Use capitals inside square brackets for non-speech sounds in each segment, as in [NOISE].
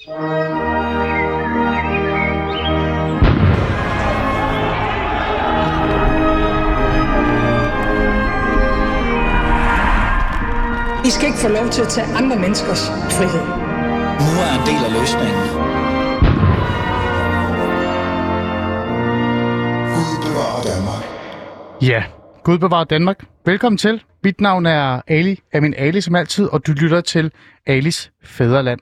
I skal ikke få lov til at tage andre menneskers frihed. Nu er en del af løsningen. Gud bevarer Danmark. Ja, Gud bevarer Danmark. Velkommen til. Mit navn er Ali, er min Ali som altid, og du lytter til Alis Fæderland.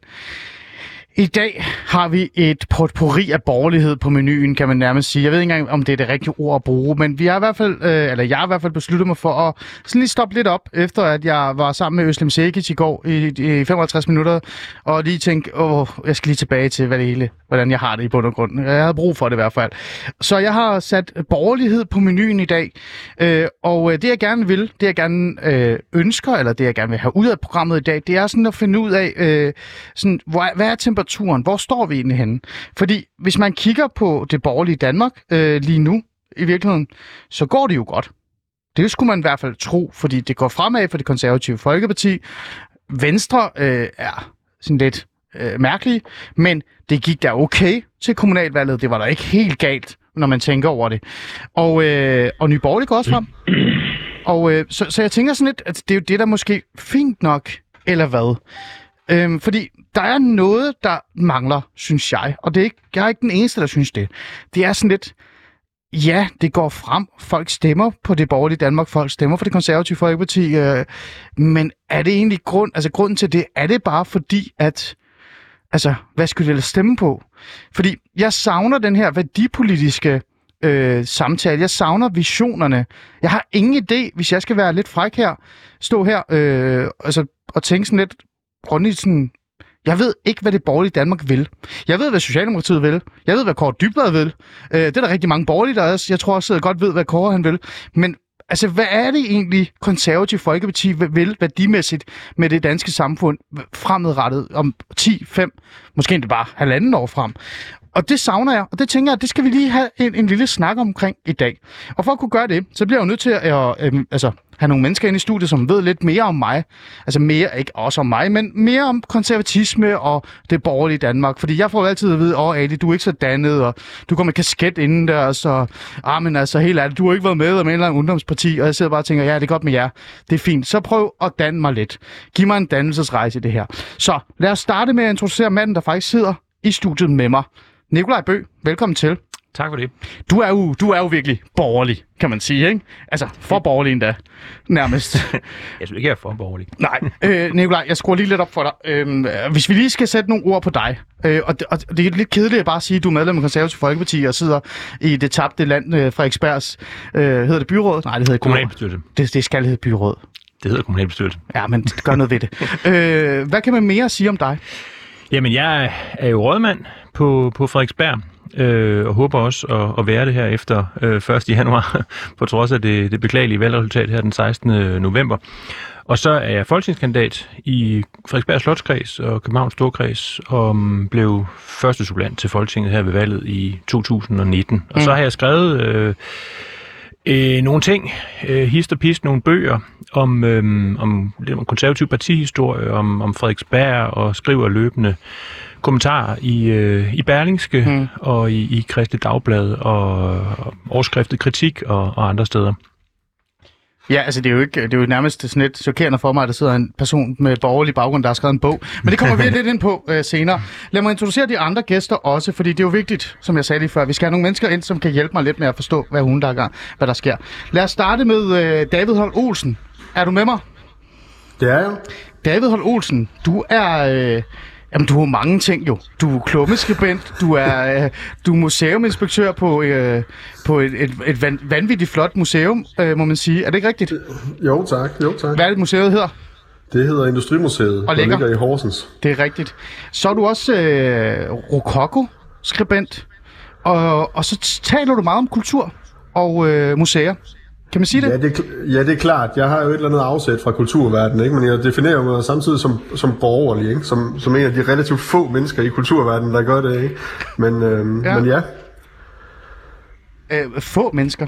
I dag har vi et potpourri af borgerlighed på menuen, kan man nærmest sige. Jeg ved ikke engang, om det er det rigtige ord at bruge, men vi har i hvert fald, øh, eller jeg har i hvert fald besluttet mig for at sådan lige stoppe lidt op, efter at jeg var sammen med Øslem Sekic i går i, i 55 minutter, og lige tænke, åh, jeg skal lige tilbage til, hvad det hele, hvordan jeg har det i bund og grund. Jeg havde brug for det i hvert fald. Så jeg har sat borgerlighed på menuen i dag, øh, og øh, det jeg gerne vil, det jeg gerne øh, ønsker, eller det jeg gerne vil have ud af programmet i dag, det er sådan at finde ud af, øh, sådan, hvor, hvad er temperaturen temperaturen? Hvor står vi egentlig henne? Fordi hvis man kigger på det borgerlige Danmark øh, lige nu, i virkeligheden, så går det jo godt. Det skulle man i hvert fald tro, fordi det går fremad for det konservative Folkeparti. Venstre øh, er sådan lidt øh, mærkelig, men det gik da okay til kommunalvalget. Det var da ikke helt galt, når man tænker over det. Og, øh, og Nye Borgerlige går også frem. Og øh, så, så jeg tænker sådan lidt, at det er jo det, der måske fint nok, eller hvad? Øhm, fordi der er noget, der mangler, synes jeg. Og det er ikke, jeg er ikke den eneste, der synes det. Det er sådan lidt, ja, det går frem. Folk stemmer på det borgerlige Danmark. Folk stemmer for det konservative Folkeparti. Øh, men er det egentlig grund, altså grunden til det? Er det bare fordi, at altså, hvad skulle det ellers stemme på? Fordi jeg savner den her værdipolitiske øh, samtale. Jeg savner visionerne. Jeg har ingen idé, hvis jeg skal være lidt fræk her, stå her øh, altså, og tænke sådan lidt, grundigt sådan, jeg ved ikke, hvad det borgerlige Danmark vil. Jeg ved, hvad Socialdemokratiet vil. Jeg ved, hvad Kåre Dybvad vil. Øh, det er der rigtig mange borgerlige, der også, Jeg tror også, jeg godt ved, hvad Kåre han vil. Men altså, hvad er det egentlig, konservative Folkeparti vil værdimæssigt med det danske samfund fremadrettet om 10, 5, måske endda bare halvanden år frem? Og det savner jeg, og det tænker jeg, det skal vi lige have en, en lille snak omkring i dag. Og for at kunne gøre det, så bliver jeg jo nødt til at øh, øh, altså, have nogle mennesker ind i studiet, som ved lidt mere om mig. Altså mere, ikke også om mig, men mere om konservatisme og det borgerlige Danmark. Fordi jeg får altid at vide, åh oh, Ali, du er ikke så dannet, og du går med kasket inden der, så ah, men altså helt ærligt, du har ikke været med om en eller anden ungdomsparti, og jeg sidder bare og tænker, ja, det er godt med jer. Det er fint. Så prøv at danne mig lidt. Giv mig en dannelsesrejse i det her. Så lad os starte med at introducere manden, der faktisk sidder i studiet med mig. Nikolaj Bø, velkommen til. Tak for det. Du er jo, du er jo virkelig borgerlig, kan man sige, ikke? Altså, for borgerlig endda, nærmest. [LAUGHS] jeg synes ikke, jeg er for borgerlig. Nej, øh, Nikolaj, jeg skruer lige lidt op for dig. Øh, hvis vi lige skal sætte nogle ord på dig, øh, og, det, og det er lidt kedeligt at bare sige, at du er medlem af Konservative Folkeparti og sidder i det tabte land, øh, Frederiksbergs, øh, hedder det byråd? Nej, det hedder Kommunalbestyrelse. Det, det skal hedde byråd. Det hedder kommunalbestyrelse. Ja, men gør noget ved det. [LAUGHS] øh, hvad kan man mere sige om dig? Jamen, jeg er jo rådmand på, på Frederiksberg, øh, og håber også at, at være det her efter øh, 1. januar, [LAUGHS] på trods af det, det beklagelige valgresultat her den 16. november. Og så er jeg folketingskandidat i Frederiksberg Slotskreds og Københavns Storkreds, og blev første supplant til Folketinget her ved valget i 2019. Og mm. så har jeg skrevet øh, øh, nogle ting, øh, hist og pist, nogle bøger om, øh, om, om konservativ partihistorie, om, om Frederiksberg, og skriver løbende kommentarer i, øh, i Berlingske mm. og i, i Kristelig Dagblad og, og overskriftet kritik og, og andre steder. Ja, altså det er jo, ikke, det er jo nærmest sådan lidt chokerende for mig, at der sidder en person med borgerlig baggrund, der har skrevet en bog. Men det kommer vi [LAUGHS] lidt ind på øh, senere. Lad mig introducere de andre gæster også, fordi det er jo vigtigt, som jeg sagde lige før. Vi skal have nogle mennesker ind, som kan hjælpe mig lidt med at forstå, hvad hun der gang, hvad der sker. Lad os starte med øh, David Holt Olsen. Er du med mig? Det er jeg. David Holt Olsen, du er... Øh, Jamen, du har mange ting jo. Du er klummeskribent, du er, øh, du er museuminspektør på, øh, på et, et, et van, vanvittigt flot museum, øh, må man sige. Er det ikke rigtigt? Jo, tak. Jo, tak. Hvad er det, museet hedder? Det hedder Industrimuseet, og der ligger i Horsens. Det er rigtigt. Så er du også øh, rokoko-skribent, og, og så taler du meget om kultur og øh, museer. Kan man sige det? Ja, det? ja, det er klart. Jeg har jo et eller andet afsæt fra kulturverdenen, ikke? men jeg definerer mig samtidig som, som borgerlig, ikke? Som, som en af de relativt få mennesker i kulturverdenen, der gør det. Ikke? Men, øhm, ja. men ja. Øh, få mennesker?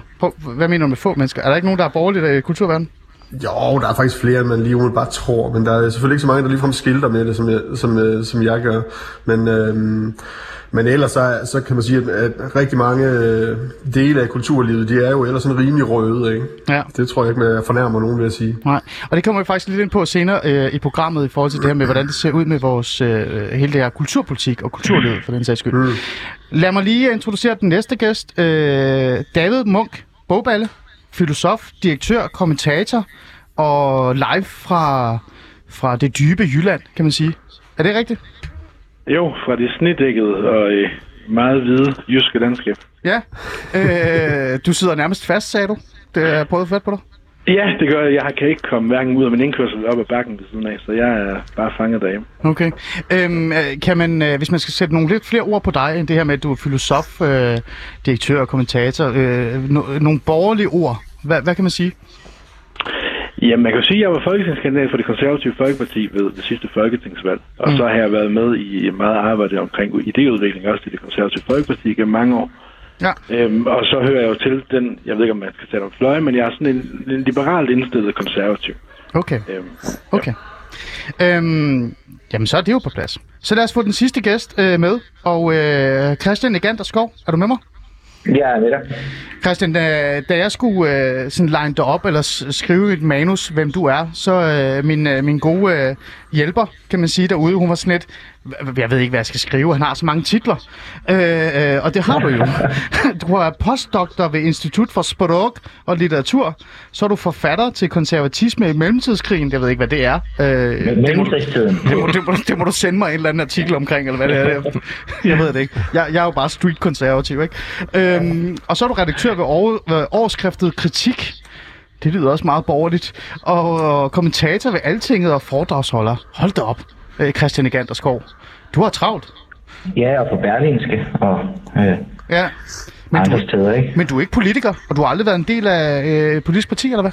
Hvad mener du med få mennesker? Er der ikke nogen, der er borgerlige i kulturverdenen? Jo, der er faktisk flere, end man lige umiddelbart tror, men der er selvfølgelig ikke så mange, der ligefrem skilter med det, som jeg, som, øh, som jeg gør. Men, øhm, men ellers så, så kan man sige, at, at rigtig mange øh, dele af kulturlivet, de er jo ellers sådan rimelig røde, ikke? Ja. Det tror jeg ikke, jeg fornærmer nogen ved at sige. Nej, og det kommer vi faktisk lidt ind på senere øh, i programmet i forhold til det her med, hvordan det ser ud med vores øh, hele det her kulturpolitik og kulturlivet for den sags skyld. Mm. Lad mig lige introducere den næste gæst. Øh, David Munk, bogballe, filosof, direktør, kommentator og live fra, fra det dybe Jylland, kan man sige. Er det rigtigt? Jo, fra det snedækkede og øh, meget hvide jyske landskab. Ja. Øh, du sidder nærmest fast, sagde du. Det er prøvet fat på dig. Ja, det gør jeg. Jeg kan ikke komme hverken ud af min indkørsel eller op ad bakken ved siden af, så jeg er bare fanget derhjemme. Okay. Øhm, øh, kan man, øh, hvis man skal sætte nogle lidt flere ord på dig, end det her med, at du er filosof, øh, direktør og kommentator, øh, no, nogle borgerlige ord, hvad, hvad kan man sige? Jamen, man kan jo sige, at jeg var folketingskandidat for det konservative Folkeparti ved det sidste folketingsvalg. Og mm. så har jeg været med i meget arbejde omkring idéudvikling også i det konservative Folkeparti gennem mange år. Ja. Øhm, og så hører jeg jo til den, jeg ved ikke, om man skal tale om fløje, men jeg er sådan en, en liberalt indstillet konservativ. Okay. Øhm, Okay. Øhm, jamen, så er det jo på plads. Så lad os få den sidste gæst øh, med. Og øh, Christian Egander Skov, er du med mig? Ja, ved dig. Christian, da, da jeg skulle øh, sådan line dig op, eller skrive et manus, hvem du er, så øh, min, øh, min gode øh, hjælper, kan man sige, derude, hun var sådan lidt, jeg ved ikke, hvad jeg skal skrive, han har så mange titler. Øh, øh, og det har du jo. [LAUGHS] du er postdoktor ved Institut for Sprog og Litteratur, så er du forfatter til konservatisme i mellemtidskrigen, jeg ved ikke, hvad det er. Øh, det, må du, Mellemkrigstiden. det, må, det, må, det må du sende mig en eller anden artikel omkring, eller hvad det er. Jeg ved det ikke. Jeg, jeg er jo bare street konservativ, ikke? Øhm, og så er du redaktør ved år, ved årskriftet Kritik. Det lyder også meget borgerligt. Og, og kommentator ved Altinget og foredragsholder. Hold da op, øh, Christian Egander Skov. Du har travlt. Ja, og på Berlingske og øh, Ja. Men andre du, steder, ikke? men du er ikke politiker, og du har aldrig været en del af øh, et politisk parti, eller hvad?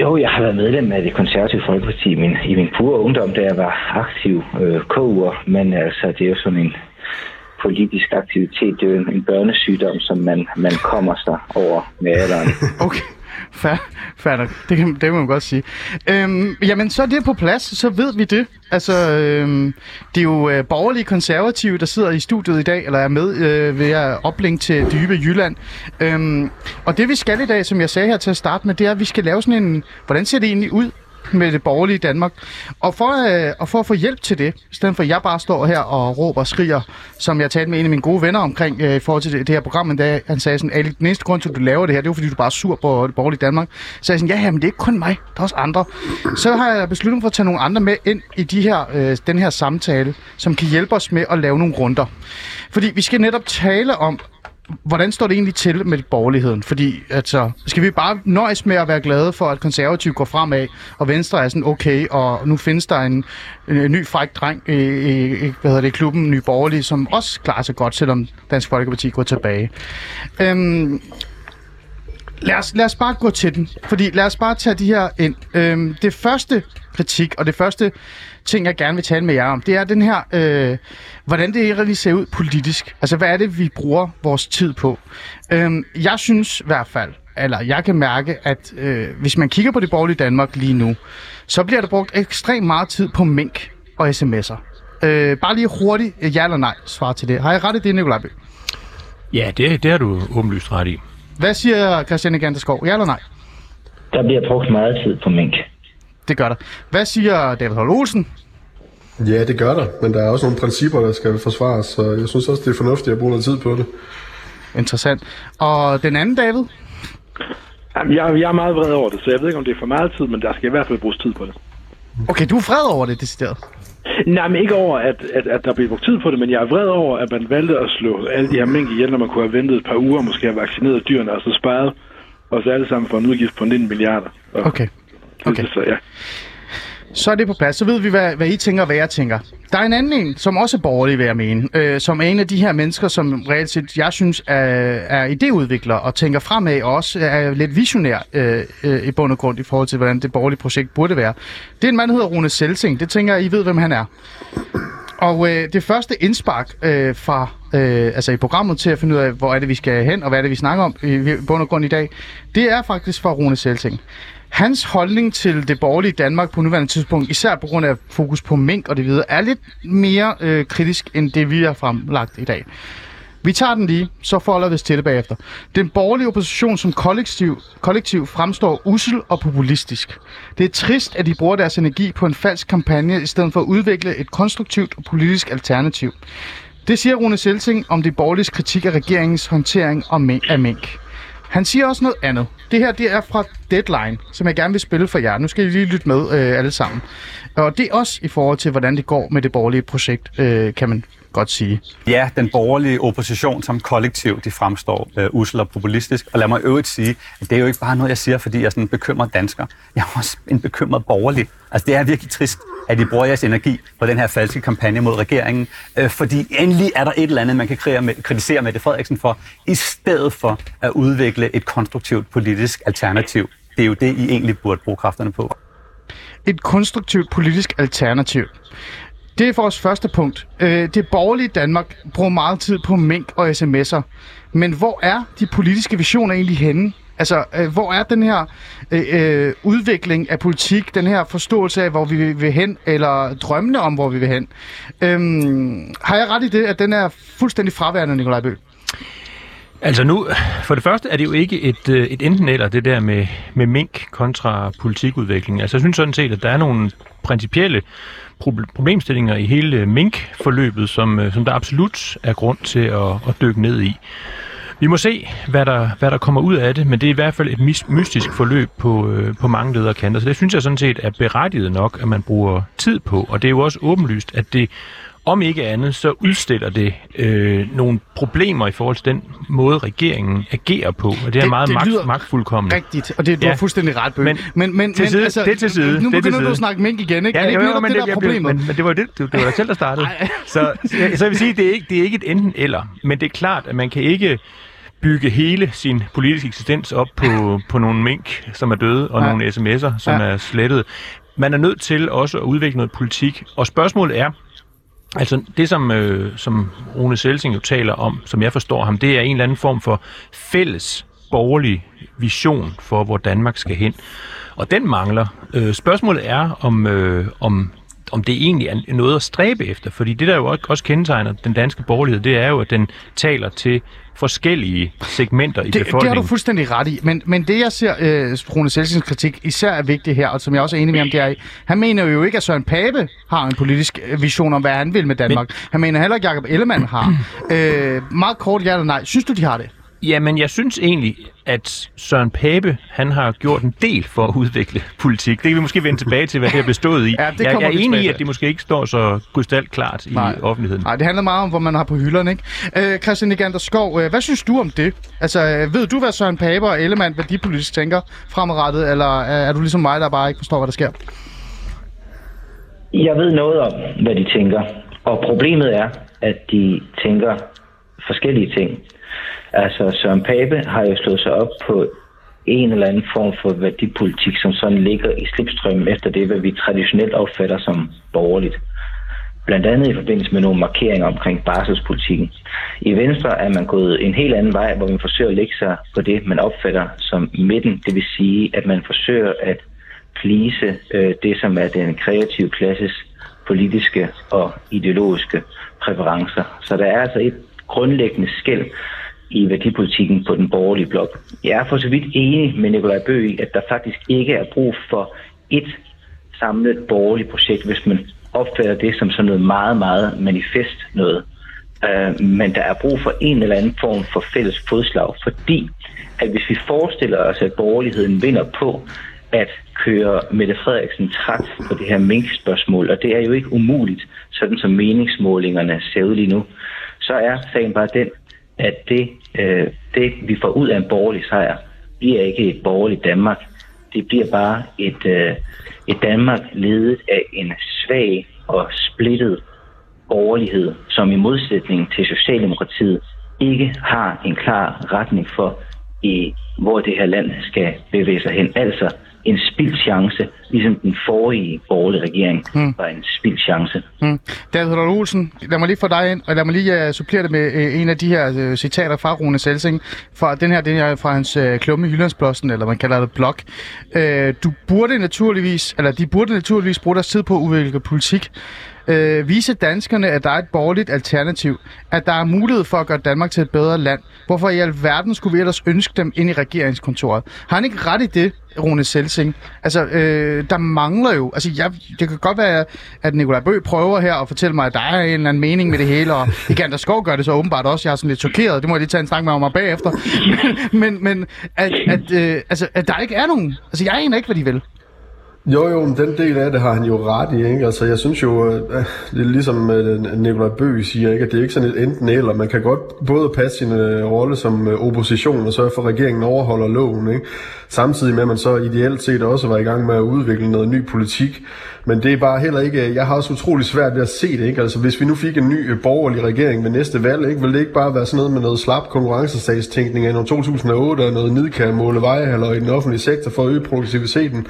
Jo, jeg har været medlem af det konservative folkeparti i min, i min pure ungdom, da jeg var aktiv øh, KU'er, men altså, det er jo sådan en politisk aktivitet, det er jo en, en børnesygdom, som man, man kommer sig over med alderen. [LAUGHS] Okay, fair, fair nok. Det kan, det kan man godt sige. Øhm, jamen, så er det på plads, så ved vi det. Altså, øhm, det er jo øh, borgerlige konservative, der sidder i studiet i dag, eller er med øh, ved at oplinke til dybe Jylland. Øhm, og det vi skal i dag, som jeg sagde her til at starte med, det er, at vi skal lave sådan en, hvordan ser det egentlig ud med det borgerlige Danmark. Og for, øh, og for at få hjælp til det, i stedet for at jeg bare står her og råber og skriger, som jeg talte med en af mine gode venner omkring øh, i forhold til det, det her program, men da han sagde sådan, Ali, den eneste grund til, at du laver det her, det er jo, fordi du bare er sur på det borgerlige Danmark. Så jeg sådan, ja, ja, men det er ikke kun mig, der er også andre. Så har jeg besluttet for at tage nogle andre med ind i de her, øh, den her samtale, som kan hjælpe os med at lave nogle runder. Fordi vi skal netop tale om, hvordan står det egentlig til med borgerligheden? Fordi altså, skal vi bare nøjes med at være glade for, at konservativ går fremad, og Venstre er sådan okay, og nu findes der en, en, en ny fræk dreng i, i, i hvad hedder det, klubben Ny Borgerlige, som også klarer sig godt, selvom Dansk Folkeparti går tilbage. Øhm, lad, os, lad os bare gå til den, fordi lad os bare tage de her ind. Øhm, det første kritik, og det første ting, jeg gerne vil tale med jer om, det er den her, øh, hvordan det egentlig ser ud politisk. Altså, hvad er det, vi bruger vores tid på? Øhm, jeg synes i hvert fald, eller jeg kan mærke, at øh, hvis man kigger på det borgerlige Danmark lige nu, så bliver der brugt ekstremt meget tid på mink og sms'er. Øh, bare lige hurtigt, øh, ja eller nej, svar til det. Har jeg ret i det, Nicolaj Bøh? Ja, det, det har du åbenlyst ret i. Hvad siger Christian Egander Skov? Ja eller nej? Der bliver brugt meget tid på mink. Det gør der. Hvad siger David Holm Olsen? Ja, det gør der, men der er også nogle principper, der skal forsvares, så jeg synes også, det er fornuftigt at bruge noget tid på det. Interessant. Og den anden, David? Jamen, jeg, jeg er meget vred over det, så jeg ved ikke, om det er for meget tid, men der skal i hvert fald bruges tid på det. Okay, du er vred over det, decideret. Nej, men ikke over, at, at, at der bliver brugt tid på det, men jeg er vred over, at man valgte at slå alle de her mink ihjel, når man kunne have ventet et par uger, måske have vaccineret dyrene, og så sparet os alle sammen for en udgift på 19 milliarder. Og Okay. Okay. Så, ja. Så er det på plads. Så ved vi, hvad, hvad I tænker, og hvad jeg tænker. Der er en anden en, som også er borgerlig, vil jeg mene. Øh, som er en af de her mennesker, som reelt set, jeg synes, er, er idéudvikler og tænker fremad, og også er lidt visionær øh, øh, i bund og grund i forhold til, hvordan det borgerlige projekt burde være. Det er en mand, der hedder Rune Selsing. Det tænker jeg, I ved, hvem han er. Og øh, det første indspark øh, fra, øh, altså i programmet til at finde ud af, hvor er det, vi skal hen, og hvad er det, vi snakker om i bund og grund i dag, det er faktisk fra Rune Selsing. Hans holdning til det borgerlige Danmark på nuværende tidspunkt, især på grund af fokus på mink og det videre, er lidt mere øh, kritisk end det, vi har fremlagt i dag. Vi tager den lige, så folder vi os til det bagefter. Den borgerlige opposition som kollektiv, kollektiv fremstår usel og populistisk. Det er trist, at de bruger deres energi på en falsk kampagne, i stedet for at udvikle et konstruktivt og politisk alternativ. Det siger Rune Selting om det borgerlige kritik af regeringens håndtering af mink. Han siger også noget andet. Det her det er fra Deadline, som jeg gerne vil spille for jer. Nu skal I lige lytte med øh, alle sammen. Og det er også i forhold til, hvordan det går med det borgerlige projekt, øh, kan man godt sige. Ja, den borgerlige opposition som kollektiv, de fremstår øh, usel og populistisk. Og lad mig øvrigt sige, at det er jo ikke bare noget, jeg siger, fordi jeg er sådan en bekymret dansker. Jeg er også en bekymret borgerlig. Altså, det er virkelig trist, at I bruger jeres energi på den her falske kampagne mod regeringen. Øh, fordi endelig er der et eller andet, man kan med, kritisere Mette Frederiksen for, i stedet for at udvikle et konstruktivt politisk alternativ. Det er jo det, I egentlig burde bruge kræfterne på. Et konstruktivt politisk alternativ. Det er vores første punkt. Øh, det borgerlige Danmark bruger meget tid på mink og sms'er. Men hvor er de politiske visioner egentlig henne? Altså, øh, hvor er den her øh, øh udvikling af politik, den her forståelse af, hvor vi vil hen, eller drømmene om, hvor vi vil hen? Øhm, har jeg ret i det, at den er fuldstændig fraværende, Nikolaj Bø? Altså nu, for det første er det jo ikke et, øh, et enten eller, det der med, med mink kontra politikudvikling. Altså jeg synes sådan set, at der er nogle principielle problemstillinger i hele mink-forløbet, som, øh, som der absolut er grund til at, at dykke ned i. Vi må se, hvad der, hvad der kommer ud af det, men det er i hvert fald et mystisk forløb på, øh, på mange lederkanter. Så det synes jeg sådan set er berettiget nok, at man bruger tid på. Og det er jo også åbenlyst, at det om ikke andet, så udstiller det øh, nogle problemer i forhold til den måde, regeringen agerer på. Og det er det, meget det magt, magtfuldkommende. Rigtigt, og det, du ja. har fuldstændig ret, Bøge. Men, men, men, til side, men altså, det til side. Nu begynder du at snakke mink igen, ikke? Ja, er det ikke jo, jo, men det, der problemet? Men, men det var det, det, det var dig selv, der startede. [LAUGHS] så, så, så jeg vil sige, det er ikke, det er ikke et enten eller, men det er klart, at man kan ikke bygge hele sin politiske eksistens op på, [LAUGHS] på nogle mink, som er døde, og ja. nogle sms'er, som ja. er slettet. Man er nødt til også at udvikle noget politik, og spørgsmålet er, Altså det, som, øh, som Rune Selsing jo taler om, som jeg forstår ham, det er en eller anden form for fælles borgerlig vision for, hvor Danmark skal hen. Og den mangler. Øh, spørgsmålet er, om, øh, om, om det egentlig er noget at stræbe efter. Fordi det, der jo også kendetegner den danske borgerlighed, det er jo, at den taler til forskellige segmenter i det, befolkningen. Det har du fuldstændig ret i, men, men det jeg ser, øh, Rune Selsings kritik især er vigtigt her, og som jeg også er enig med ham, det er, han mener jo ikke, at Søren Pape har en politisk øh, vision om, hvad han vil med Danmark. Men, han mener heller ikke, at Jacob Ellemann har. øh, meget kort ja eller nej. Synes du, de har det? Jamen, jeg synes egentlig, at Søren Pape, han har gjort en del for at udvikle politik. Det kan vi måske vende tilbage til, hvad det har bestået i. [LAUGHS] ja, det jeg, jeg er enig i, at det måske ikke står så krystalklart i offentligheden. Nej, det handler meget om, hvor man har på hylderne, ikke? Øh, Christian Igander Skov, øh, hvad synes du om det? Altså, øh, ved du, hvad Søren Pape og Ellemann, hvad de politisk tænker fremadrettet, eller er du ligesom mig, der bare ikke forstår, hvad der sker? Jeg ved noget om, hvad de tænker. Og problemet er, at de tænker forskellige ting. Altså Søren Pape har jo slået sig op på en eller anden form for værdipolitik, som sådan ligger i slipstrømmen efter det, hvad vi traditionelt opfatter som borgerligt. Blandt andet i forbindelse med nogle markeringer omkring barselspolitikken. I Venstre er man gået en helt anden vej, hvor man forsøger at lægge sig på det, man opfatter som midten. Det vil sige, at man forsøger at plise øh, det, som er den kreative klasses politiske og ideologiske præferencer. Så der er altså et grundlæggende skæld i værdipolitikken på den borgerlige blok. Jeg er for så vidt enig med Nikolaj Bøge i, at der faktisk ikke er brug for et samlet borgerligt projekt, hvis man opfatter det som sådan noget meget, meget manifest noget. Øh, men der er brug for en eller anden form for fælles fodslag, fordi at hvis vi forestiller os, at borgerligheden vinder på at køre Mette Frederiksen træt på det her minkspørgsmål, og det er jo ikke umuligt, sådan som meningsmålingerne ser ud lige nu, så er sagen bare den, at det, øh, det, vi får ud af en borgerlig sejr, bliver ikke et borgerligt Danmark. Det bliver bare et, øh, et Danmark ledet af en svag og splittet borgerlighed, som i modsætning til Socialdemokratiet ikke har en klar retning for, i hvor det her land skal bevæge sig hen. Altså en spildt chance, ligesom den forrige borgerlige regering Mm. var en spildt chance. Mm. David Holger Olsen, lad mig lige få dig ind, og lad mig lige uh, supplere det med uh, en af de her uh, citater fra Rune Selsing. Fra den her, den er fra hans uh, klumme i Jyllandsposten, eller man kalder det blog. Uh, du burde naturligvis, eller de burde naturligvis bruge deres tid på at udvikle politik. Øh, vise danskerne, at der er et borgerligt alternativ. At der er mulighed for at gøre Danmark til et bedre land. Hvorfor i alverden skulle vi ellers ønske dem ind i regeringskontoret? Har han ikke ret i det, Rune Selsing? Altså, øh, der mangler jo... Altså, jeg, det kan godt være, at Nikolaj Bø prøver her at fortælle mig, at der er en eller anden mening med det hele, og Igander Skov gør det så åbenbart også. Jeg er sådan lidt chokeret. Det må jeg lige tage en snak med om mig bagefter. [LAUGHS] Men, men, men at, at, øh, altså, at der ikke er nogen... Altså, jeg aner ikke, hvad de vil. Jo, jo, men den del af det har han jo ret i, ikke? Altså, jeg synes jo, øh, det er ligesom øh, Nikolaj Bøge siger, ikke? At det er ikke sådan et enten eller. Man kan godt både passe sin øh, rolle som opposition og sørge for, at regeringen overholder loven, ikke? Samtidig med, at man så ideelt set også var i gang med at udvikle noget ny politik. Men det er bare heller ikke, øh, jeg har også utrolig svært ved at se det, ikke? Altså, hvis vi nu fik en ny øh, borgerlig regering ved næste valg, ikke? Vil det ikke bare være sådan noget med noget slap konkurrencestatstænkning af noget 2008 og noget nidkær måle vejehaller i den offentlige sektor for at øge produktiviteten?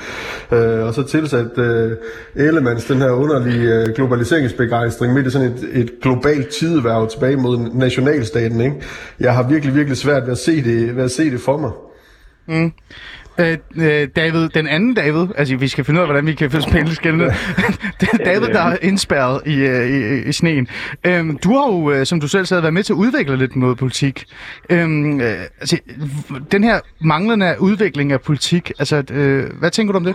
Øh, og så tilsat øh, Ellemanns den her underlige øh, globaliseringsbegejstring midt i sådan et, et globalt tideværv tilbage mod nationalstaten, ikke? Jeg har virkelig, virkelig svært ved at se det, ved at se det for mig. Mm. Øh, øh, David, den anden David, altså vi skal finde ud af, hvordan vi kan spille skældene. [LAUGHS] David, der er indspærret i, øh, i, i sneen. Øhm, du har jo, øh, som du selv sagde, været med til at udvikle lidt noget politik. Øhm, øh, altså, den her manglende udvikling af politik, altså, øh, hvad tænker du om det?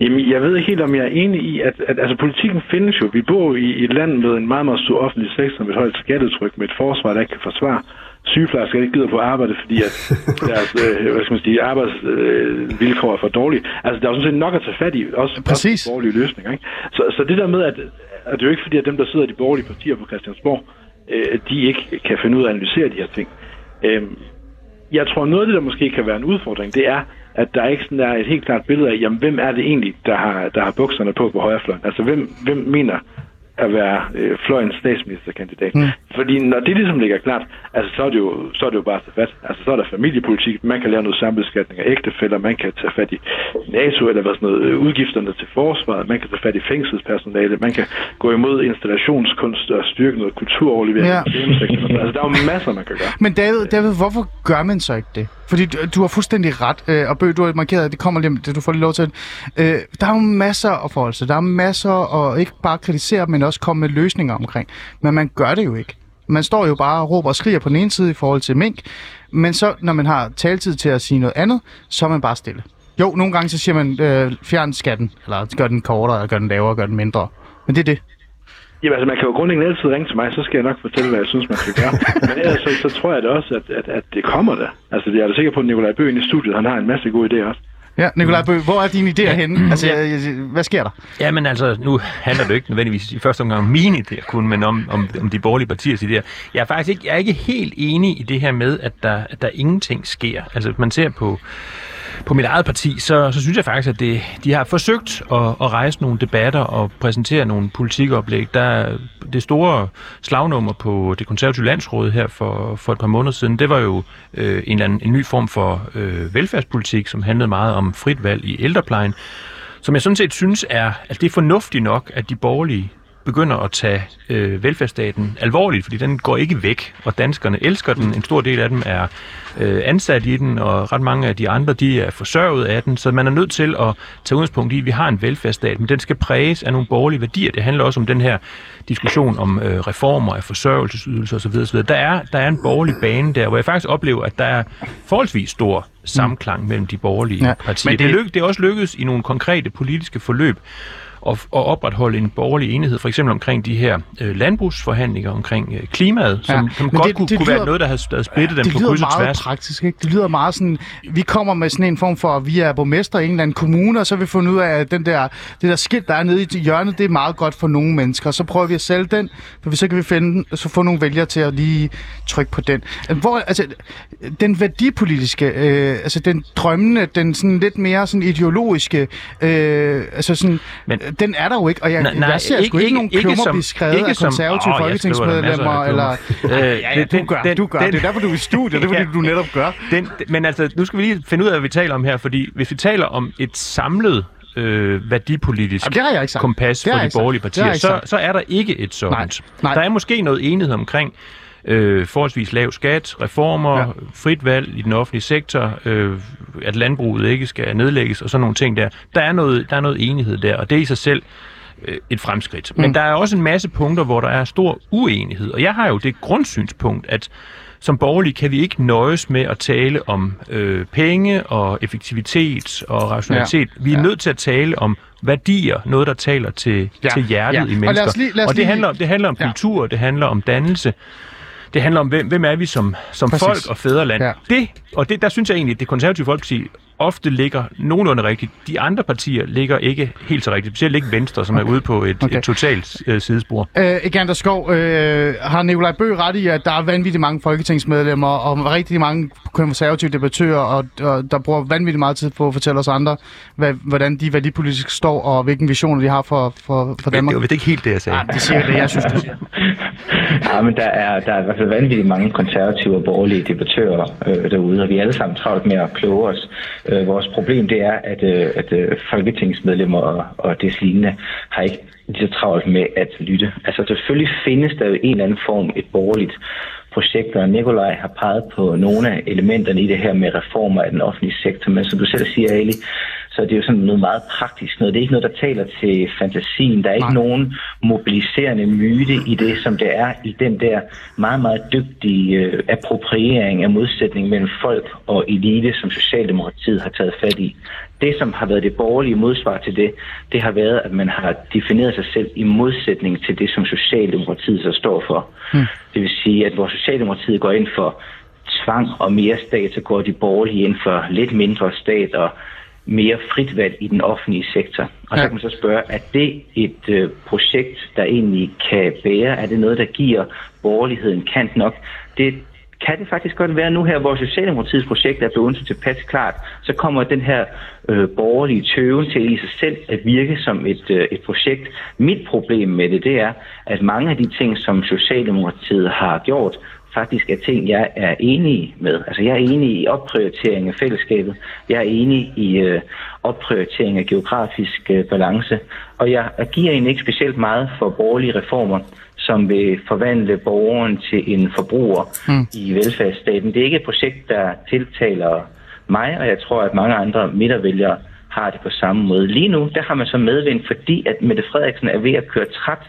Jamen, jeg ved ikke helt, om jeg er enig i, at, at altså, politikken findes jo. Vi bor i et land med en meget, meget stor offentlig sektor, med et højt skattetryk, med et forsvar, der ikke kan forsvare sygeplejersker ikke gider på arbejde, fordi at [LAUGHS] deres øh, hvad skal man sige, arbejdsvilkår øh, er for dårlige. Altså, der er jo sådan set nok at tage fat i, også, Præcis. også borgerlige løsninger. Ikke? Så, så det der med, at, at det er jo ikke fordi, at dem, der sidder i de borgerlige partier på Christiansborg, øh, de ikke kan finde ud af at analysere de her ting. Øh, jeg tror, noget af det, der måske kan være en udfordring, det er, at der ikke sådan er et helt klart billede af, jamen, hvem er det egentlig, der har, der har bukserne på på højrefløjen? Altså, hvem, hvem mener at være øh, fløjens statsministerkandidat. Mm. Fordi når det ligesom ligger klart, altså så er det jo, så er det jo bare så fat. Altså så er der familiepolitik, man kan lave noget sambeskatning af ægtefælder, man kan tage fat i NATO eller hvad sådan noget, udgifterne til forsvaret, man kan tage fat i fængselspersonale, man kan gå imod installationskunst og styrke noget kulturoverlevering. Ja. Altså der er jo masser, man kan gøre. Men David, David, hvorfor gør man så ikke det? Fordi du, du har fuldstændig ret, øh, og Bøg, du har markeret, at det kommer lige det, du får lige lov til. Øh, der er jo masser at forholde sig. Der er masser at ikke bare kritisere, men også komme med løsninger omkring. Men man gør det jo ikke. Man står jo bare og råber og skriger på den ene side i forhold til mink, men så, når man har taltid til at sige noget andet, så er man bare stille. Jo, nogle gange så siger man, øh, fjern skatten, eller gør den kortere, eller gør den lavere, gør den mindre. Men det er det. Jamen altså, man kan jo grundlæggende altid ringe til mig, så skal jeg nok fortælle, hvad jeg synes, man skal gøre. Men ellers så, så tror jeg da også, at, at, at det kommer der. Altså, jeg er da sikker på, at Nikolaj Bøgen i studiet, han har en masse gode idéer også. Ja, Nikolaj Bøg, hvor er dine idéer henne? Altså, jeg, jeg, hvad sker der? Ja, men altså, nu handler det jo ikke nødvendigvis i første omgang om mine idéer kun, men om, om, om de borgerlige partiers idéer. Jeg er faktisk ikke, jeg er ikke helt enig i det her med, at der, at der ingenting sker. Altså, hvis man ser på, på mit eget parti, så, så synes jeg faktisk, at det, de har forsøgt at, at rejse nogle debatter og præsentere nogle politikoplæg. Der det store slagnummer på det konservative landsråd her for, for et par måneder siden, det var jo øh, en, eller anden, en ny form for øh, velfærdspolitik, som handlede meget om frit valg i ældreplejen, som jeg sådan set synes er, at det er fornuftigt nok, at de borgerlige begynder at tage øh, velfærdsstaten alvorligt, fordi den går ikke væk, og danskerne elsker den. En stor del af dem er øh, ansat i den, og ret mange af de andre, de er forsørget af den, så man er nødt til at tage udgangspunkt i, at vi har en velfærdsstat, men den skal præges af nogle borgerlige værdier. Det handler også om den her diskussion om øh, reformer af forsørgelsesydelser osv. osv. Der, er, der er en borgerlig bane der, hvor jeg faktisk oplever, at der er forholdsvis stor samklang mellem de borgerlige Ja, partier. men det- det, det, det er også lykkedes i nogle konkrete politiske forløb at, at opretholde en borgerlig enighed, for eksempel omkring de her øh, landbrugsforhandlinger omkring øh, klimaet, som, Ja, som godt det- kunne, det kunne lyder- være noget, der havde, havde splittet dem det på lyder kryds og meget tværs. praktisk, ikke? Det lyder meget sådan, vi kommer med sådan en form for, vi er borgmester i en eller anden kommune, og så har vi fundet ud af, at den der, det der skilt, der er nede i hjørnet, det er meget godt for nogle mennesker. Så prøver vi at sælge den, for så kan vi finde, så få nogle vælgere til at lige trykke på den. Hvor, altså, den værdipolitiske, øh, altså den drømmende, den sådan lidt mere sådan ideologiske, øh, altså sådan, Men- den er der jo ikke, og jeg, Nej, nej, jeg ser ikke- sgu ikke, ikke- nogen ikke klummer som- blive skrevet ikke af som- konservative masser folketingsmedlemmer, eller... Øh, ja, ja, det- du gør, den- du gør. den- Det er derfor, du er i studiet, det er [LAUGHS] fordi, du netop gør. Den, men altså, nu skal vi lige finde ud af, hvad vi taler om her, fordi hvis vi taler om et samlet øh, værdipolitisk Jamen, kompas for de borgerlige partier, så, så er der ikke et sådan. Nej. Nej. Der er måske noget enighed omkring øh, forholdsvis lav skat, reformer, ja. frit valg i den offentlige sektor, øh, at landbruget ikke skal nedlægges og sådan nogle ting der. Der er noget, der er noget enighed der, og det er i sig selv øh, et fremskridt. Mm. Men der er også en masse punkter, hvor der er stor uenighed, og jeg har jo det grundsynspunkt, at som borgerlige kan vi ikke nøjes med at tale om øh, penge og effektivitet og rationalitet. Ja. Vi er Ja. nødt til at tale om værdier, noget der taler til, Ja. til hjertet Ja. i Og mennesker. os lige- og det, lige- handler, om- det handler om Ja. kultur, det handler om dannelse, det handler om, hvem, hvem er vi som, som Præcis. folk og fædreland. Ja. Det, og det, der synes jeg egentlig, at det konservative folkeparti ofte ligger nogenlunde rigtigt. De andre partier ligger ikke helt så rigtigt. Specielt ikke Venstre, som okay. er ude på et, Okay. et totalt øh, sidespor. Øh, Egander Skov, øh, har Nikolaj Bø ret i, at der er vanvittigt mange folketingsmedlemmer og rigtig mange konservative debattører, og, og der bruger vanvittigt meget tid på at fortælle os andre, hvad, hvordan de værdipolitisk står, og hvilken visioner de har for, for, for Men Danmark. det var vist ikke helt det, jeg sagde. Nej, det siger jeg det, jeg synes, du siger. Ja, [LAUGHS] men der er, der er i hvert fald vanvittigt mange konservative og borgerlige debattører øh, derude, og vi er alle sammen travlt med at kloge os. Øh, vores problem det er, at, øh, at øh, folketingsmedlemmer og, og des lignende har ikke lige så travlt med at lytte. Altså selvfølgelig findes der jo en eller anden form et borgerligt projekt, og Nikolaj har peget på nogle af elementerne i det her med reformer af den offentlige sektor, men som du selv siger, Ali, så er det jo sådan noget meget praktisk noget. Det er ikke noget, der taler til fantasien. Der er ikke Nej. nogen mobiliserende myte i det, som det er i den der meget, meget dygtige øh, appropriering af modsætning mellem folk og elite, som Socialdemokratiet har taget fat i. Det, som har været det borgerlige modsvar til det, det har været, at man har defineret sig selv i modsætning til det, som Socialdemokratiet så står for. Mm. Det vil sige, at hvor Socialdemokratiet går ind for tvang og mere stat, så går de borgerlige ind for lidt mindre stat og mere frit valg i den offentlige sektor. Og ja. så kan man så spørge, er det et øh, projekt, der egentlig kan bære? Er det noget, der giver borgerligheden kant nok? Det kan det faktisk godt være nu her, hvor Socialdemokratiets projekt er blevet så tilpas klart, så kommer den her øh, borgerlige tøven til i sig selv at virke som et, øh, et projekt. Mit problem med det, det er, at mange af de ting, som Socialdemokratiet har gjort, faktisk er ting, jeg er enig med. Altså jeg er enig i opprioritering af fællesskabet. Jeg er enig i øh, opprioritering af geografisk øh, balance. Og jeg, giver egentlig ikke specielt meget for borgerlige reformer, som vil forvandle borgeren til en forbruger mm. i velfærdsstaten. Det er ikke et projekt, der tiltaler mig, og jeg tror, at mange andre midtervælgere har det på samme måde. Lige nu, der har man så medvind, fordi at Mette Frederiksen er ved at køre træt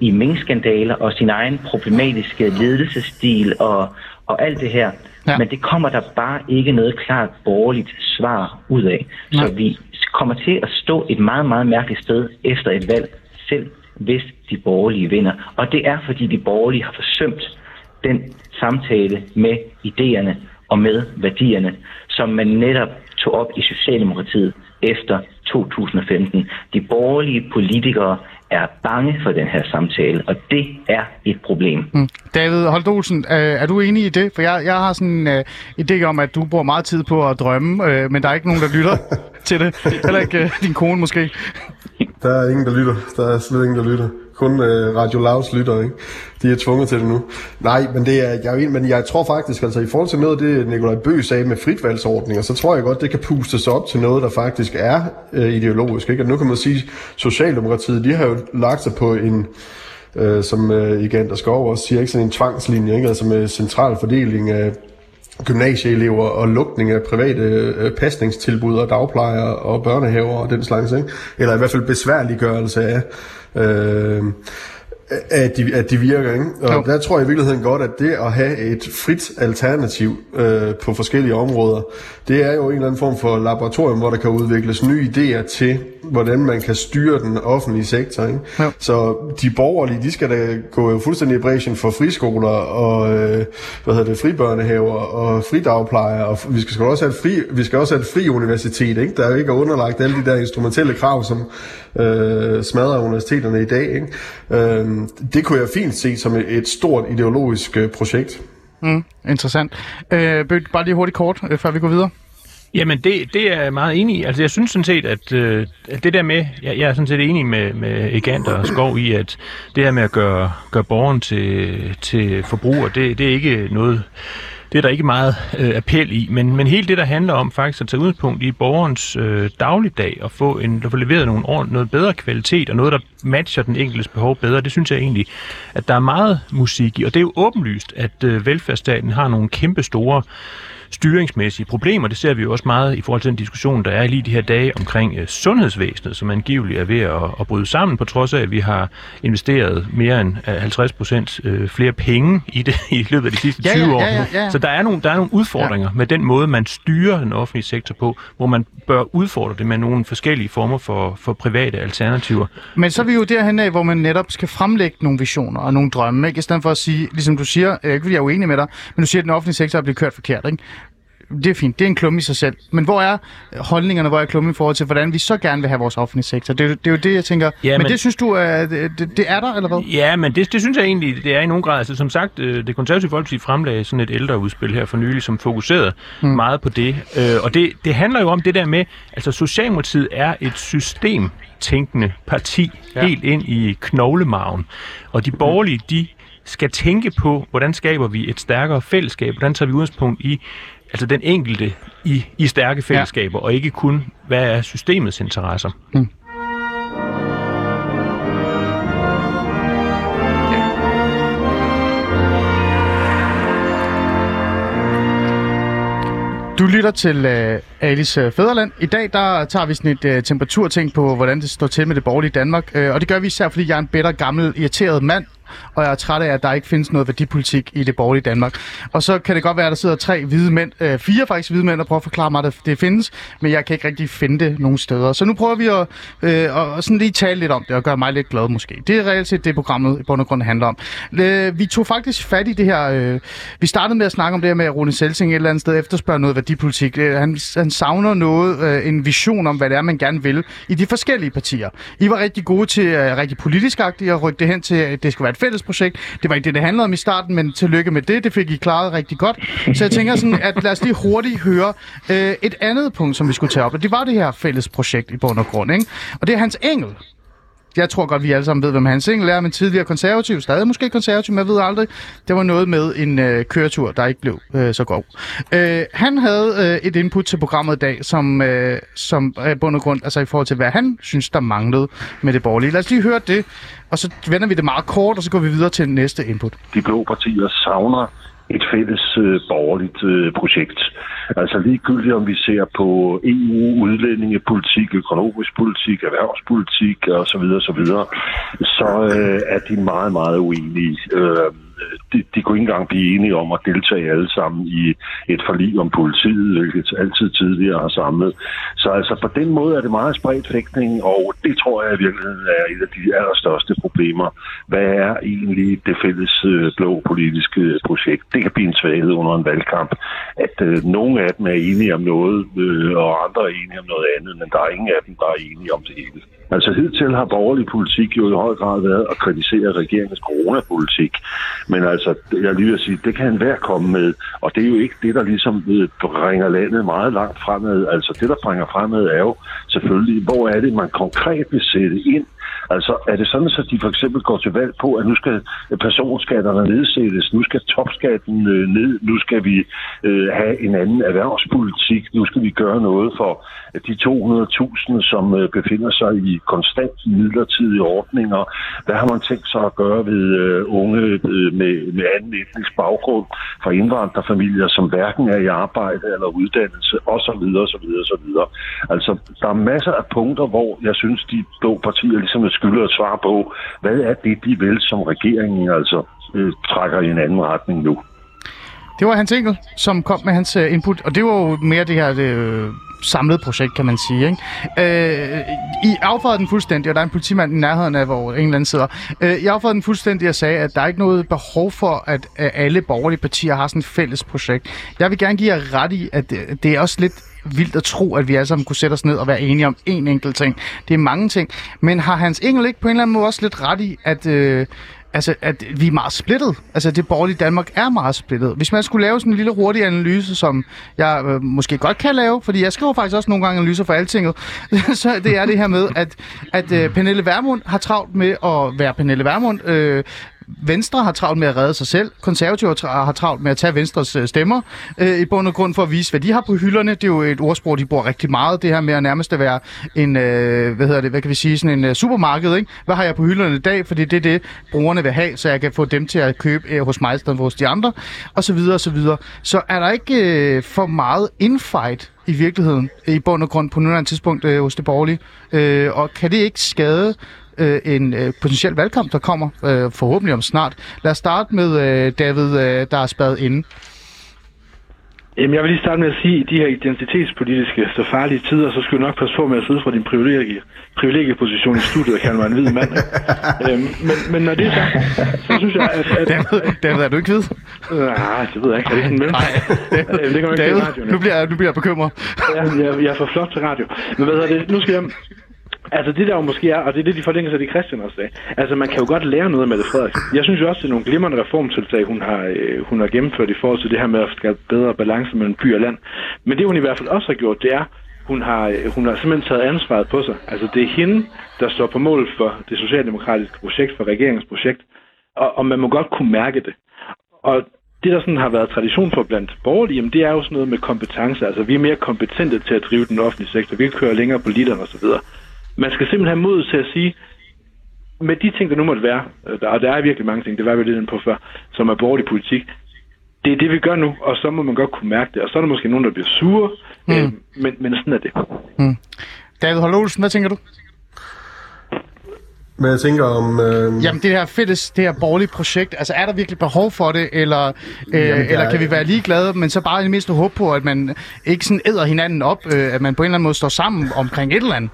i minkskandaler og sin egen problematiske ledelsesstil og, og alt det her. Ja. Men det kommer der bare ikke noget klart borgerligt svar ud af. Så Nej. vi kommer til at stå et meget, meget mærkeligt sted efter et valg, selv hvis de borgerlige vinder. Og det er, fordi de borgerlige har forsømt den samtale med idéerne og med værdierne, som man netop tog op i Socialdemokratiet efter 2015. De borgerlige politikere er bange for den her samtale, og det er et problem. Mm. David Holt Olsen, øh, er du enig i det? For jeg, jeg har sådan en øh, idé om, at du bruger meget tid på at drømme, øh, men der er ikke nogen, der lytter [LAUGHS] til det. Heller ikke øh, din kone måske. Der er ingen, der lytter. Der er slet ingen, der lytter. Kun øh, Radio Lavs lytter, ikke? De er tvunget til det nu. Nej, men, det er, jeg, er men jeg tror faktisk, altså i forhold til noget af det, Nikolaj Bø sagde med fritvalgsordninger, så tror jeg godt, det kan pustes op til noget, der faktisk er øh, ideologisk. Ikke? Og nu kan man sige, Socialdemokratiet, de har jo lagt sig på en, øh, som øh, igen der Skov også siger, ikke sådan en tvangslinje, ikke? altså med central fordeling af gymnasieelever og lukning af private øh, pasningstilbud og dagplejere og børnehaver og den slags, ikke? eller i hvert fald besværliggørelse af, øh, at, de, at de virker. Ikke? Og Jo. der tror jeg i virkeligheden godt, at det at have et frit alternativ øh, på forskellige områder, det er jo en eller anden form for laboratorium, hvor der kan udvikles nye idéer til, hvordan man kan styre den offentlige sektor. Ikke? Jo. Så de borgerlige, de skal da gå fuldstændig i bræschen for friskoler og øh, hvad hedder det, fribørnehaver og fridagplejer. Og vi skal sgu også have et fri, vi skal også have et fri universitet, ikke? der jo ikke er underlagt alle de der instrumentelle krav, som øh, smadrer universiteterne i dag. Ikke? Øh, det kunne jeg fint se som et, stort ideologisk øh, projekt. Mm, interessant. Øh, bare lige hurtigt kort, øh, før vi går videre. Jamen, det, det er jeg meget enig i. Altså, jeg synes sådan set, at, øh, at det der med, jeg, jeg er sådan set enig med, med Egant og Skov i, at det her med at gøre, gøre borgeren til, til forbruger, det, det er ikke noget, det er der ikke meget øh, appel i, men, men hele det, der handler om faktisk at tage udgangspunkt i borgerens øh, dagligdag og få, en, at få leveret nogle ord, noget bedre kvalitet og noget, der matcher den enkeltes behov bedre, det synes jeg egentlig, at der er meget musik i. Og det er jo åbenlyst, at øh, velfærdsstaten har nogle kæmpe store styringsmæssige problemer. Det ser vi jo også meget i forhold til den diskussion, der er lige de her dage omkring øh, sundhedsvæsenet, som angiveligt er ved at, at bryde sammen, på trods af, at vi har investeret mere end øh, 50 procent øh, flere penge i det [LAUGHS] i løbet af de sidste Ja, 20 ja, år. ja, ja, nu. ja. Så der er, nogle, der er nogle udfordringer med den måde, man styrer den offentlige sektor på, hvor man bør udfordre det med nogle forskellige former for, for private alternativer. Men så er vi jo derhen af, hvor man netop skal fremlægge nogle visioner og nogle drømme, ikke? I stedet for at sige, ligesom du siger, øh, ikke fordi jeg er uenig med dig, men du siger, at den offentlige sektor er blevet kørt forkert, ikke? Det er fint, det er en klum i sig selv. Men hvor er holdningerne, hvor er klummen i forhold til, hvordan vi så gerne vil have vores offentlige sektor? Det, er jo- det er jo det, jeg tænker. Ja, men, men- det synes du, er, det, det- er der, eller hvad? Ja, men det, det synes jeg egentlig, det er i nogen grad. Altså, som sagt, øh, det konservative folkeparti fremlagde sådan et ældreudspil her for nylig, som fokuserede mm. meget på det. Øh, Og det, det handler jo om det der med, altså Socialdemokratiet er et systemtænkende parti, ja. helt ind i knoglemagen. Og de borgerlige, de skal tænke på, hvordan skaber vi et stærkere fællesskab, hvordan tager vi udgangspunkt i altså den enkelte i, i stærke fællesskaber, ja. og ikke kun, hvad er systemets interesser. Du lytter til uh, Alice øh, Fæderland. I dag der tager vi sådan et uh, temperaturting på, hvordan det står til med det borgerlige Danmark. Uh, og det gør vi især, fordi jeg er en bedre, gammel, irriteret mand, og jeg er træt af, at der ikke findes noget værdipolitik i det borgerlige Danmark. Og så kan det godt være, at der sidder tre hvide mænd, øh, fire faktisk hvide mænd, og prøver at forklare mig, at det findes, men jeg kan ikke rigtig finde det nogen steder. Så nu prøver vi at, øh, at sådan lige tale lidt om det, og gøre mig lidt glad måske. Det er reelt set det, programmet i bund og grund handler om. Øh, vi tog faktisk fat i det her, øh, vi startede med at snakke om det her med, at Rune Selsing et eller andet sted efterspørger noget værdipolitik. Øh, han, han savner noget, øh, en vision om, hvad det er, man gerne vil i de forskellige partier. I var rigtig gode til, øh, rigtig politisk agtigt, at rykke det hen til, at det skal være et fælles projekt. Det var ikke det, det handlede om i starten, men tillykke med det. Det fik I klaret rigtig godt. Så jeg tænker sådan, at lad os lige hurtigt høre øh, et andet punkt, som vi skulle tage op. Og det var det her fælles projekt i bund og grund. Ikke? Og det er Hans Engel. Jeg tror godt, vi alle sammen ved, hvem Hans Engel er, men tidligere konservativ, stadig måske konservativ, men jeg ved aldrig. Det var noget med en øh, køretur, der ikke blev øh, så god. Øh, han havde øh, et input til programmet i dag, som, øh, som er bund og grund, altså i forhold til, hvad han synes, der manglede med det borgerlige. Lad os lige høre det, og så vender vi det meget kort, og så går vi videre til næste input. de blå partier savner et fælles øh, borgerligt øh, projekt. Altså ligegyldigt om vi ser på EU, udlændingepolitik, økonomisk politik, erhvervspolitik osv. osv., så øh, er de meget, meget uenige. Øh, Øh, de, de kunne ikke engang blive enige om at deltage alle sammen i et forlig om politiet, hvilket altid tidligere har samlet. Så altså på den måde er det meget spredt fægtning, og det tror jeg i virkeligheden er et af de allerstørste problemer. Hvad er egentlig det fælles øh, blå politiske projekt? Det kan blive en svaghed under en valgkamp, at øh, nogle af dem er enige om noget, øh, og andre er enige om noget andet, men der er ingen af dem, der er enige om det hele. Altså hidtil har borgerlig politik jo i høj grad været at kritisere regeringens coronapolitik. Men altså, jeg lige vil sige, det kan enhver komme med, og det er jo ikke det, der ligesom bringer landet meget langt fremad. Altså det, der bringer fremad, er jo selvfølgelig, hvor er det, man konkret vil sætte ind Altså, er det sådan, at de for eksempel går til valg på, at nu skal personskatterne nedsættes, nu skal topskatten øh, ned, nu skal vi øh, have en anden erhvervspolitik, nu skal vi gøre noget for de 200.000, som øh, befinder sig i konstant midlertidige ordninger. Hvad har man tænkt sig at gøre ved øh, unge øh, med, med anden etnisk baggrund fra indvandrerfamilier, som hverken er i arbejde eller uddannelse, osv. osv. osv. Altså, der er masser af punkter, hvor jeg synes, de blå partier ligesom er skylder at svare på, hvad er det, de vil, som regeringen altså øh, trækker i en anden retning nu. Det var Hans Engel, som kom med hans øh, input, og det var jo mere det her det, øh, samlede projekt, kan man sige. Ikke? Øh, I affrede den fuldstændig, og der er en politimand i nærheden af, hvor en eller anden sidder. Øh, jeg affrede den fuldstændig og sagde, at der er ikke noget behov for, at, at alle borgerlige partier har sådan et fælles projekt. Jeg vil gerne give jer ret i, at det, det er også lidt vildt at tro, at vi alle sammen kunne sætte os ned og være enige om én enkelt ting. Det er mange ting. Men har Hans Engel ikke på en eller anden måde også lidt ret i, at, øh, altså, at vi er meget splittet. Altså, det borgerlige Danmark er meget splittet. Hvis man skulle lave sådan en lille hurtig analyse, som jeg øh, måske godt kan lave, fordi jeg skriver faktisk også nogle gange analyser for altinget, [LAUGHS] så det er det her med, at, at øh, Pernille Vermund har travlt med at være Pernille Vermund. Øh, Venstre har travlt med at redde sig selv. Konservative har travlt med at tage Venstres øh, stemmer øh, i bund og grund for at vise, hvad de har på hylderne. Det er jo et ordsprog, de bruger rigtig meget. Det her med at nærmest at være en, øh, hvad hedder det, hvad kan vi sige, sådan en øh, supermarked, ikke? Hvad har jeg på hylderne i dag? Fordi det er det, brugerne vil have, så jeg kan få dem til at købe øh, hos mig i stedet for hos de andre, og så videre, og så videre. Så er der ikke øh, for meget infight i virkeligheden, øh, i bund og grund på nuværende tidspunkt øh, hos det borgerlige? Øh, og kan det ikke skade øh, en øh, potentiel valgkamp, der kommer øh, forhåbentlig om snart. Lad os starte med øh, David, øh, der er spadet inde. Jamen, jeg vil lige starte med at sige, at i de her identitetspolitiske, så farlige tider, så skal du nok passe på med at sidde fra din privilegie, privilegieposition i studiet og kalde mig en hvid mand. øhm, men, men når det er sagt, så synes jeg, at... at David, David er du ikke hvid? Nej, det ved jeg ikke. Er det ikke sådan mellem? Nej, David, Øhm, det kan man ikke David radioen. nu, bliver, nu bliver jeg bekymret. jeg, jeg, jeg er for flot til radio. Men hvad hedder det? Nu skal jeg... Altså det der jo måske er, og det er det, de forlænger sig det Christian også sagde. Altså man kan jo godt lære noget af Mette Frederiksen. Jeg synes jo også, det er nogle glimrende reformtiltag, hun har, øh, hun har gennemført i forhold til det her med at skabe bedre balance mellem by og land. Men det hun i hvert fald også har gjort, det er, hun har, øh, hun har simpelthen taget ansvaret på sig. Altså det er hende, der står på mål for det socialdemokratiske projekt, for regeringens projekt. Og, og man må godt kunne mærke det. Og det, der sådan har været tradition for blandt borgerlige, jamen, det er jo sådan noget med kompetence. Altså, vi er mere kompetente til at drive den offentlige sektor. Vi kører længere på literen osv. Man skal simpelthen have mod til at sige, med de ting, der nu måtte være, øh, og der er virkelig mange ting, det var vi lidt inde på før, som er borgerlig politik, det er det, vi gør nu, og så må man godt kunne mærke det. Og så er der måske nogen, der bliver sure, mm. øh, men, men sådan er det. David Holm Olsen, hvad tænker du? Men jeg tænker om... Øh, Jamen det her fælles, det her borgerlige projekt, altså er der virkelig behov for det, eller, øh, Jamen, eller er- kan vi være ligeglade, men så bare i det mindste håbe på, at man ikke sådan æder hinanden op, øh, at man på en eller anden måde står sammen omkring et eller andet?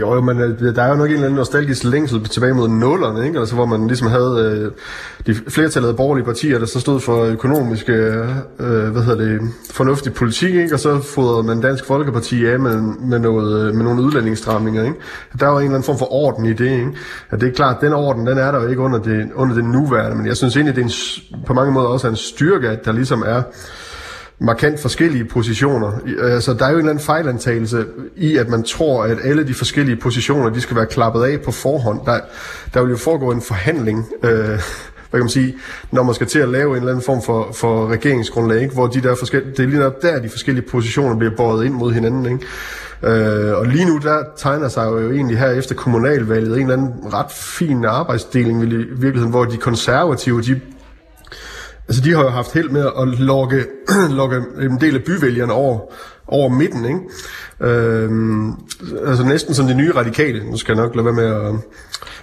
Jo, jo, men øh, der er jo nok en eller anden nostalgisk længsel tilbage mod nullerne, ikke? Altså, hvor man ligesom havde øh, de flertallet af borgerlige partier, der så stod for økonomiske, øh, øh, hvad hedder det, fornuftig politik, ikke? Og så fodrede man Dansk Folkeparti af med, med, noget, øh, med nogle udlændingsstramninger, ikke? Der var en eller anden form for orden i det, ikke? At det er klart, den orden, den er der jo ikke under det, under det nuværende, men jeg synes egentlig, det er en, på mange måder også er en styrke, at der ligesom er markant forskellige positioner. Altså, der er jo en eller anden fejlantagelse i, at man tror, at alle de forskellige positioner, de skal være klappet af på forhånd. Der, der vil jo foregå en forhandling, øh, hvad kan man sige, når man skal til at lave en eller anden form for, for regeringsgrundlag, ikke? hvor de der forskellige, det er lige der, de forskellige positioner bliver båret ind mod hinanden. Ikke? Øh, og lige nu, der tegner sig jo egentlig her efter kommunalvalget en eller anden ret fin arbejdsdeling i virkeligheden, hvor de konservative, de Altså, de har jo haft held med at lokke, [CLEARS THROAT] lokke en del af byvælgerne over, over midten, ikke? Øhm, altså næsten som de nye radikale. Nu skal jeg nok lade være med at,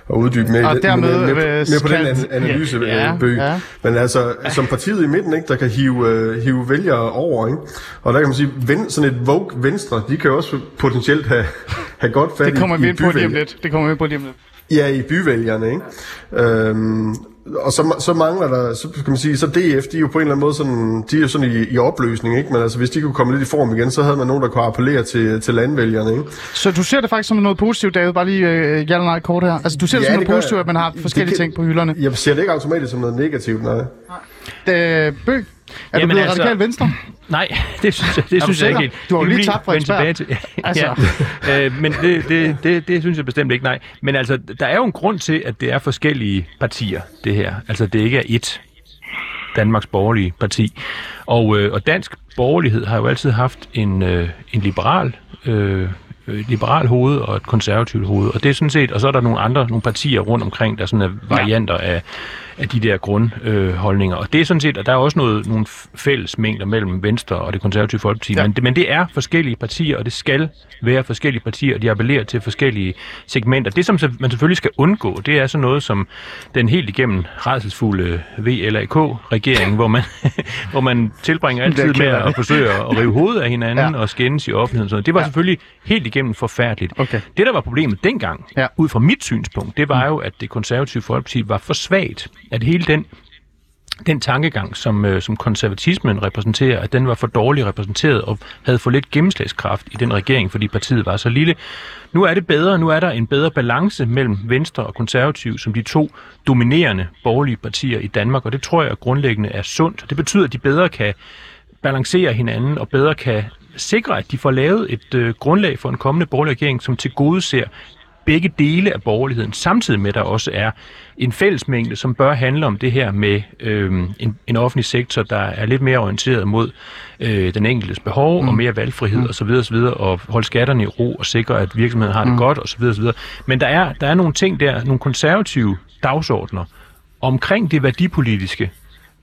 at uddybe mere, Og dermed, mere, mere, øh, mere på den an- analysebøg. Ja, Ja, ja. ja. Men altså, som partiet i midten, ikke, der kan hive, øh, hive vælgere over, ikke? Og der kan man sige, ven, sådan et Vogue Venstre, de kan også potentielt have, have godt fat Det kommer i, vi i ind på lige om lidt. Det kommer vi ind på lige om lidt. Ja, i byvælgerne, ikke? Øhm, og så, så mangler der, så kan man sige, så DF, de er jo på en eller anden måde sådan, de er jo sådan i, i opløsning, ikke? Men altså, hvis de kunne komme lidt i form igen, så havde man nogen, der kunne appellere til, til landvælgerne, ikke? Så du ser det faktisk som noget positivt, David? Bare lige øh, ja eller nej kort her. Altså du ser det Ja, som noget det positivt, jeg. at man har Det forskellige kan- ting på hylderne? Jeg ser det ikke automatisk som noget negativt, nej. Øh, Bø, er du Jamen blevet altså- radikal venstre? Nej, [LAUGHS] det synes jeg, det du synes jeg ikke helt. Du har jo lige tabt vende Frederiksberg. tilbage til. [LAUGHS] Altså. ja, [LAUGHS] øh, men det, det, det, det synes jeg bestemt ikke, nej. Men altså, der er jo en grund til, at det er forskellige partier, det her. Altså, det ikke er ét Danmarks borgerlige parti. Og, øh, og dansk borgerlighed har jo altid haft en, øh, en liberal øh, øh, liberal hoved og et konservativt hoved. Og det er sådan set, og så er der nogle andre nogle partier rundt omkring, der sådan er varianter af, af de der grundholdninger. Øh, og det er sådan set, og der er også noget, nogle fælles mængder mellem Venstre og det konservative folkeparti, ja. men, det, men det er forskellige partier, og det skal være forskellige partier, og de appellerer til forskellige segmenter. Det, som man selvfølgelig skal undgå, det er sådan noget som den helt igennem redselsfulde VLAK-regering, hvor man, [LAUGHS] hvor man tilbringer altid med at forsøge at rive hovedet af hinanden Ja. og skændes i offentligheden. Sådan. Det var Ja. selvfølgelig helt igennem forfærdeligt. Okay. Det, der var problemet dengang, Ja. ja. ud fra mit synspunkt, det var jo, at det konservative folkeparti var for svagt. At hele den den tankegang, som, øh, som konservatismen repræsenterer, at den var for dårligt repræsenteret og havde for lidt gennemslagskraft i den regering, fordi partiet var så lille. Nu er det bedre, nu er der en bedre balance mellem Venstre og Konservativ som de to dominerende borgerlige partier i Danmark, og det tror jeg grundlæggende er sundt. Det betyder, at de bedre kan balancere hinanden og bedre kan sikre, at de får lavet et øh, grundlag for en kommende borgerlig regering, som til gode ser begge dele af borgerligheden, samtidig med, at der også er en fællesmængde, som bør handle om det her med øh, en, en offentlig sektor, der er lidt mere orienteret mod øh, den enkeltes behov mm. og mere valgfrihed mm. osv. osv. og holde skatterne i ro og sikre, at virksomheden har det mm. godt osv. osv. Men der er, der er nogle ting der, nogle konservative dagsordner omkring det værdipolitiske,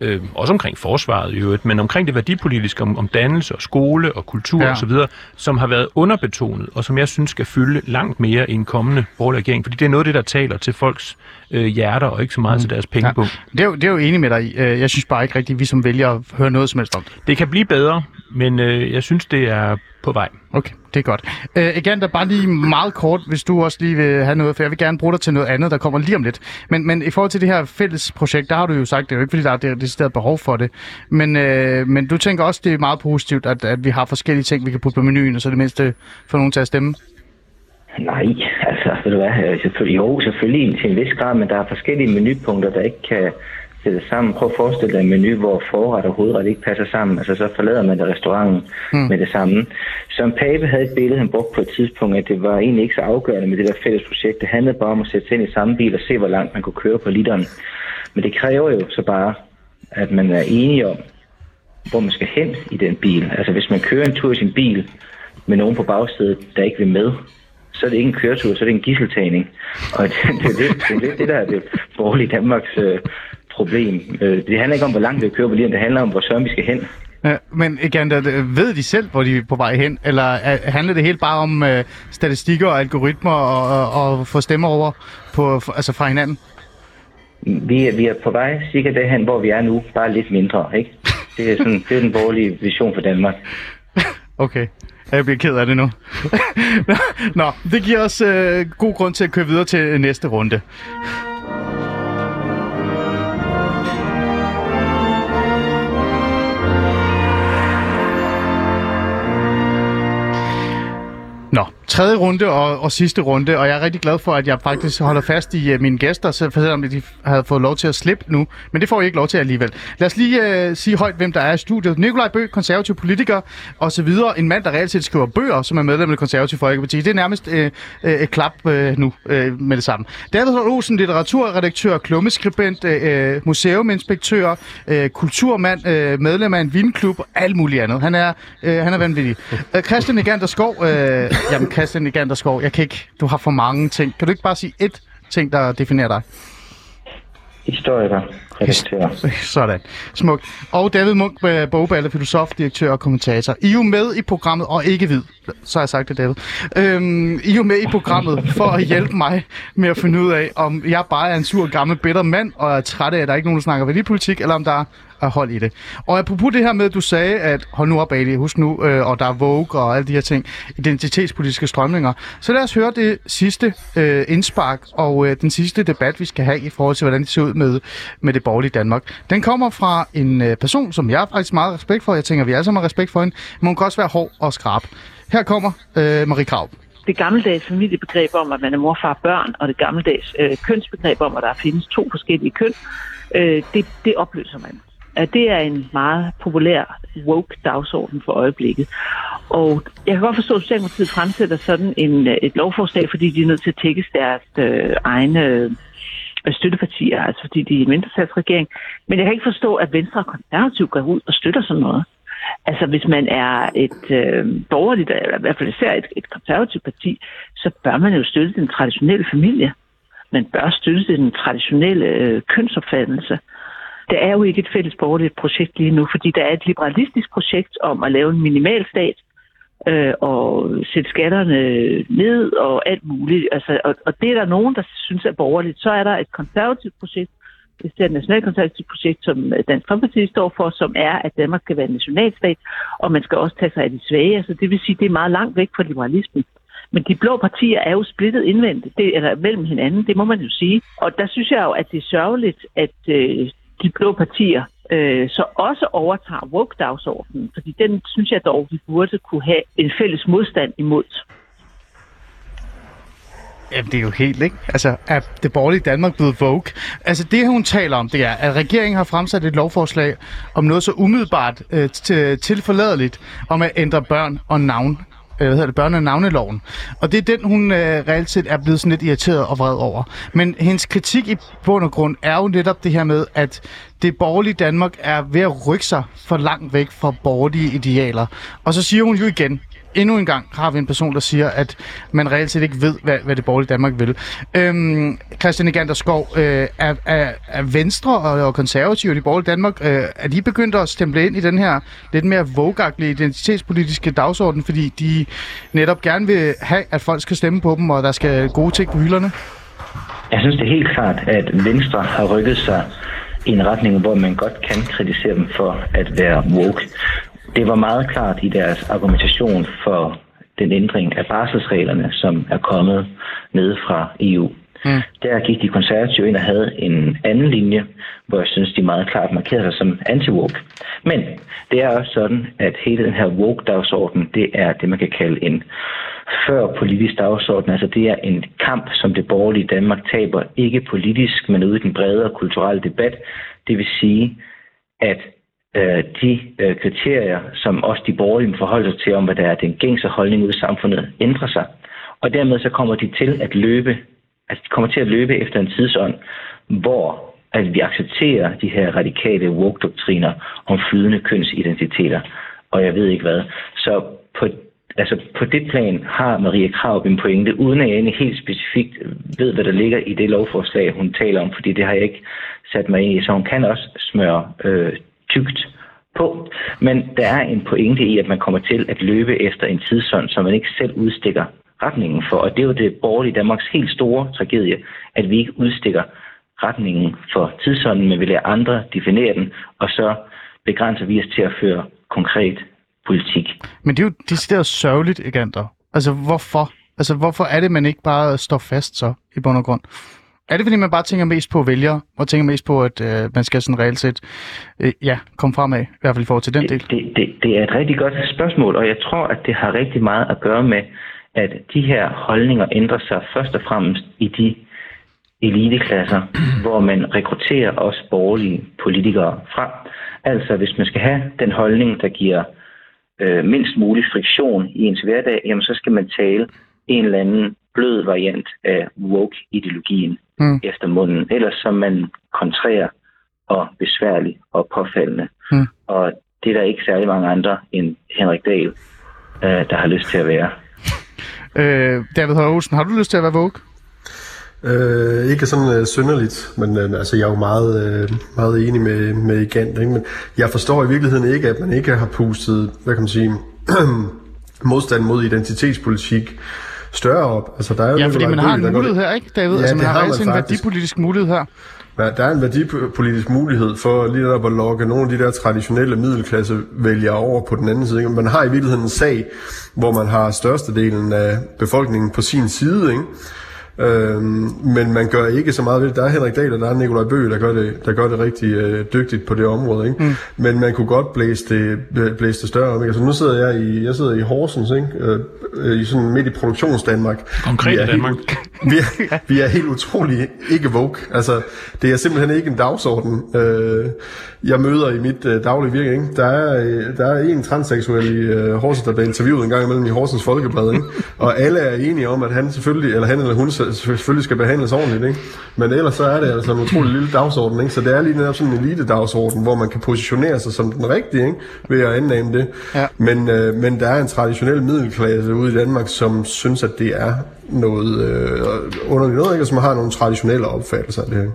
øh, også omkring forsvaret i øvrigt, men omkring det værdipolitiske, om, om dannelse og skole og kultur ja. osv., som har været underbetonet, og som jeg synes skal fylde langt mere i en kommende borgerlig regering, fordi det er noget af det, der taler til folks øh, hjerter, og ikke så meget mm. til deres pengebog. Ja. Det, er jo, det er jo enig med dig. Øh, jeg synes bare ikke rigtigt, vi som vælger høre noget som helst om det. Det kan blive bedre, men øh, jeg synes, det er på vej. Okay, det er godt. Øh, igen, der bare lige meget kort, hvis du også lige vil have noget, for jeg vil gerne bruge dig til noget andet, der kommer lige om lidt. Men, men i forhold til det her fælles projekt, der har du jo sagt, det er jo ikke fordi, der er det, det behov for det. Men, øh, men du tænker også, det er meget positivt, at, at vi har forskellige ting, vi kan putte på menuen, og så det mindste få nogen til at stemme? Nej, altså, ved du hvad, selvfølgelig, jo, selvfølgelig til en vis grad, men der er forskellige menupunkter, der ikke kan sætte sammen. Prøv at forestille dig en menu, hvor forret og hovedret ikke passer sammen. Altså så forlader man det restauranten mm. med det samme. Som Pape havde et billede, han brugte på et tidspunkt, at det var egentlig ikke så afgørende med det der fælles projekt. Det handlede bare om at sætte sig ind i samme bil og se, hvor langt man kunne køre på literen. Men det kræver jo så bare, at man er enige om, hvor man skal hen i den bil. Altså hvis man kører en tur i sin bil med nogen på bagsædet, der ikke vil med, så er det ikke en køretur, så er det en gisseltagning. Og [LAUGHS] det, det, det, det, det, det der er det borgerlige Danmarks øh, problem. Øh, det handler ikke om, hvor langt vi kører på linjen, det handler om, hvor søren vi skal hen. Ja, men igen, ved de selv, hvor de er på vej hen? Eller handler det helt bare om uh, statistikker og algoritmer og, og, og få stemmer over på, altså fra hinanden? Vi er, vi er på vej sikkert derhen, hvor vi er nu, bare lidt mindre, ikke? Det er, sådan, det er den borgerlige vision for Danmark. [LAUGHS] okay. Jeg bliver ked af det nu. [LAUGHS] Nå, det giver os uh, god grund til at køre videre til næste runde. Nå, tredje runde og, og sidste runde, og jeg er rigtig glad for, at jeg faktisk holder fast i uh, mine gæster, selvom de havde fået lov til at slippe nu. Men det får jeg ikke lov til alligevel. Lad os lige uh, sige højt, hvem der er i studiet. Nikolaj Bø, konservativ politiker og så videre. En mand, der reelt set skriver bøger, som er medlem af det konservative folkeparti. Det er nærmest uh, uh, et klap uh, nu uh, med det samme. David Olsen, litteraturredaktør, klummeskribent, uh, museuminspektør, uh, kulturmand, uh, medlem af en vinklub og alt muligt andet. Han er, uh, han er vanvittig. Uh, Christian Egander Skov, uh, jamen Christian Ganderskov, jeg kan ikke, du har for mange ting. Kan du ikke bare sige ét ting, der definerer dig? Historiker. [LAUGHS] Sådan. Smukt. Og David Munk, øh, bogballe, filosof, direktør og kommentator. I er jo med i programmet, og ikke vid. Så har jeg sagt det, David. Øhm, I er jo med i programmet for at hjælpe mig med at finde ud af, om jeg bare er en sur gammel bitter mand, og er træt af, at der er ikke nogen, der snakker værdipolitik, eller om der er hold i det. Og apropos det her med, at du sagde, at hold nu op, Ali, husk nu, øh, og der er Vogue og alle de her ting, identitetspolitiske strømninger. Så lad os høre det sidste øh, indspark og øh, den sidste debat, vi skal have i forhold til, hvordan det ser ud med, med det borgerlige Danmark. Den kommer fra en øh, person, som jeg har faktisk meget respekt for. Jeg tænker, vi alle sammen har respekt for hende, men hun kan også være hård og skrab. Her kommer øh, Marie Krav det gammeldags familiebegreb om, at man er mor, far, børn, og det gammeldags øh, kønsbegreb om, at der findes to forskellige køn, øh, det, det opløser man at det er en meget populær woke dagsorden for øjeblikket. Og jeg kan godt forstå, at Socialdemokratiet fremsætter sådan en, øh, et lovforslag, fordi de er nødt til at tækkes deres øh, egne støttepartier, altså fordi de er en mindretalsregering. Men jeg kan ikke forstå, at Venstre og Konservativ går ud og støtter sådan noget. Altså hvis man er et øh, borgerligt, eller i hvert fald især et, et konservativt parti, så bør man jo støtte den traditionelle familie. Man bør støtte den traditionelle øh, kønsopfattelse. Det er jo ikke et fælles borgerligt projekt lige nu, fordi der er et liberalistisk projekt om at lave en minimalstat øh, og sætte skatterne ned og alt muligt. Altså, og, og det er der nogen, der synes er borgerligt. Så er der et konservativt projekt, det er et nationalkonservativt projekt, som Dansk Folkeparti står for, som er, at Danmark skal være en nationalstat, og man skal også tage sig af de svage. Altså, det vil sige, det er meget langt væk fra liberalismen. Men de blå partier er jo splittet indvendigt, det, eller mellem hinanden, det må man jo sige. Og der synes jeg jo, at det er sørgeligt, at øh, de blå partier øh, så også overtager woke-dagsordenen, fordi den synes jeg dog, vi burde kunne have en fælles modstand imod. Jamen, det er jo helt, ikke? Altså, er det borgerlige Danmark blevet vogue? Altså, det hun taler om, det er, at regeringen har fremsat et lovforslag om noget så umiddelbart øh, tilforladeligt om at ændre børn og navn øh, hvad hedder det, børne- navneloven. Og det er den, hun øh, reelt set er blevet sådan lidt irriteret og vred over. Men hendes kritik i bund og grund er jo netop det her med, at det borgerlige Danmark er ved at rykke sig for langt væk fra borgerlige idealer. Og så siger hun jo igen, endnu en gang har vi en person, der siger, at man reelt set ikke ved, hvad, hvad det borgerlige Danmark vil. Øhm, Christian Egander Skov, øh, er, er, er Venstre og, og konservative i de borgerlige Danmark, øh, er de begyndt at stemple ind i den her lidt mere vågagtige identitetspolitiske dagsorden, fordi de netop gerne vil have, at folk skal stemme på dem, og der skal gode ting på hylderne? Jeg synes det er helt klart, at Venstre har rykket sig i en retning, hvor man godt kan kritisere dem for at være woke. Det var meget klart i deres argumentation for den ændring af barselsreglerne, som er kommet ned fra EU. Mm. Der gik de konservative ind og havde en anden linje, hvor jeg synes, de meget klart markerede sig som anti-woke. Men det er også sådan, at hele den her woke-dagsorden, det er det, man kan kalde en før politisk dagsorden. Altså det er en kamp, som det borgerlige Danmark taber, ikke politisk, men ude i den bredere kulturelle debat. Det vil sige, at øh, de øh, kriterier, som også de borgerlige forholder sig til om, hvad der er den gængse holdning ud i samfundet, ændrer sig. Og dermed så kommer de til at løbe, altså de kommer til at løbe efter en tidsånd, hvor at vi accepterer de her radikale woke-doktriner om flydende kønsidentiteter, og jeg ved ikke hvad. Så på, altså på det plan har Maria Krav en pointe, uden at jeg egentlig helt specifikt ved, hvad der ligger i det lovforslag, hun taler om, fordi det har jeg ikke sat mig ind i. Så hun kan også smøre øh, tygt på. Men der er en pointe i, at man kommer til at løbe efter en tidsånd, som man ikke selv udstikker retningen for. Og det er jo det borgerlige Danmarks helt store tragedie, at vi ikke udstikker retningen for tidsånden, men vi lader andre definere den, og så begrænser vi os til at føre konkret politik. Men det er jo decideret sørgeligt, Egander. Altså, hvorfor? Altså, hvorfor er det, man ikke bare står fast så, i bund og grund? Er det, fordi man bare tænker mest på vælgere, og tænker mest på, at øh, man skal sådan reelt set øh, ja, komme fremad, i hvert fald i forhold til den del? Det, det, det er et rigtig godt spørgsmål, og jeg tror, at det har rigtig meget at gøre med, at de her holdninger ændrer sig først og fremmest i de eliteklasser, [CLEARS THROAT] hvor man rekrutterer også borgerlige politikere fra. Altså, hvis man skal have den holdning, der giver øh, mindst mulig friktion i ens hverdag, jamen så skal man tale en eller anden blød variant af woke-ideologien mm. efter munden. Ellers så man kontrærer og besværlig og påfaldende. Mm. Og det er der ikke særlig mange andre end Henrik Dahl, øh, der har lyst til at være. Øh, David Olsen, har du lyst til at være woke? Øh, ikke sådan øh, synderligt, men øh, altså, jeg er jo meget, øh, meget enig med, med Igant. Ikke? Men jeg forstår i virkeligheden ikke, at man ikke har pustet, hvad kan man sige, [CLEARS THROAT] modstand mod identitetspolitik større op. Altså, der er jo ja, fordi man har en mulighed her, ikke, David? Ja, altså, man har, har altså en værdipolitisk mulighed her. Ja, der er en værdipolitisk mulighed for lige der at lokke nogle af de der traditionelle middelklasse vælgere over på den anden side. Man har i virkeligheden en sag, hvor man har størstedelen af befolkningen på sin side, ikke? Øhm, men man gør ikke så meget ved det. Der er Henrik Dahl, og der er Nikolaj Bøge, der gør det, der gør det rigtig øh, dygtigt på det område. Ikke? Mm. Men man kunne godt blæse det, blæse det større om. Ikke? Altså, nu sidder jeg i, jeg sidder i Horsens, ikke? Øh, i sådan midt i produktionsdanmark. Konkret i Danmark. Helt, vi, er, [LAUGHS] vi er helt utrolig ikke woke. Altså, det er simpelthen ikke en dagsorden. Øh, jeg møder i mit øh, daglige virke. Ikke? Der, er, øh, der er en transseksuel i øh, Horsens, der bliver interviewet en gang imellem i Horsens Folkeblad. Ikke? Og alle er enige om, at han selvfølgelig, eller han eller hun selvfølgelig skal behandles ordentligt. Ikke? Men ellers så er det altså en utrolig lille dagsorden. Ikke? Så det er lige netop sådan en elite-dagsorden, hvor man kan positionere sig som den rigtige, ikke? ved at anname det. Ja. Men, øh, men der er en traditionel middelklasse ude i Danmark, som synes, at det er noget øh, underligt noget, ikke? som har nogle traditionelle opfattelser af det her.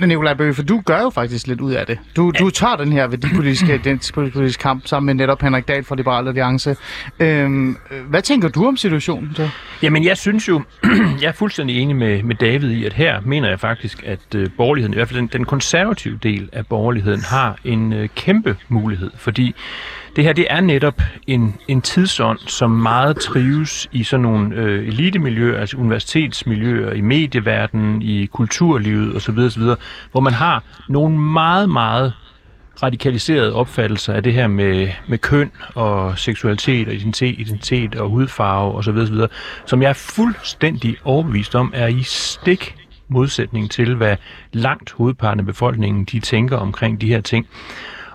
Ja, Nikolaj Bøge, for du gør jo faktisk lidt ud af det. Du, du tager den her værdipolitiske den politiske kamp sammen med netop Henrik Dahl fra Liberal Alliance. Øhm, hvad tænker du om situationen så? Jamen, jeg synes jo, [CLEARS THROAT] jeg er fuldstændig enig med, med David i, at her mener jeg faktisk, at øh, borgerligheden, i hvert fald den, den konservative del af borgerligheden, har en øh, kæmpe mulighed, fordi det her det er netop en, en tidsånd, som meget trives i sådan nogle øh, elitemiljøer, miljøer, altså universitetsmiljøer, i medieverdenen, i kulturlivet osv., osv., hvor man har nogle meget, meget radikaliserede opfattelser af det her med, med køn og seksualitet og identitet, identitet og hudfarve osv., osv., som jeg er fuldstændig overbevist om er i stik modsætning til, hvad langt hovedparten af befolkningen de tænker omkring de her ting.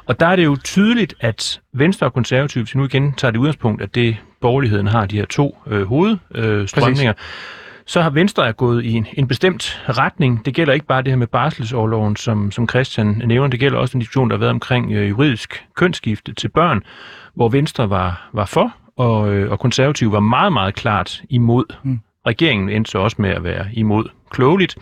Og der er det jo tydeligt, at Venstre og Konservative, hvis vi nu igen tager det udgangspunkt, at det borgerligheden har de her to øh, hovedstrømninger, øh, så har Venstre er gået i en, en bestemt retning. Det gælder ikke bare det her med barselsårloven, som, som Christian nævner. Det gælder også den diskussion, der har været omkring øh, juridisk kønsskifte til børn, hvor Venstre var, var for, og, øh, og konservative var meget, meget klart imod. Mm. Regeringen endte så også med at være imod klogeligt.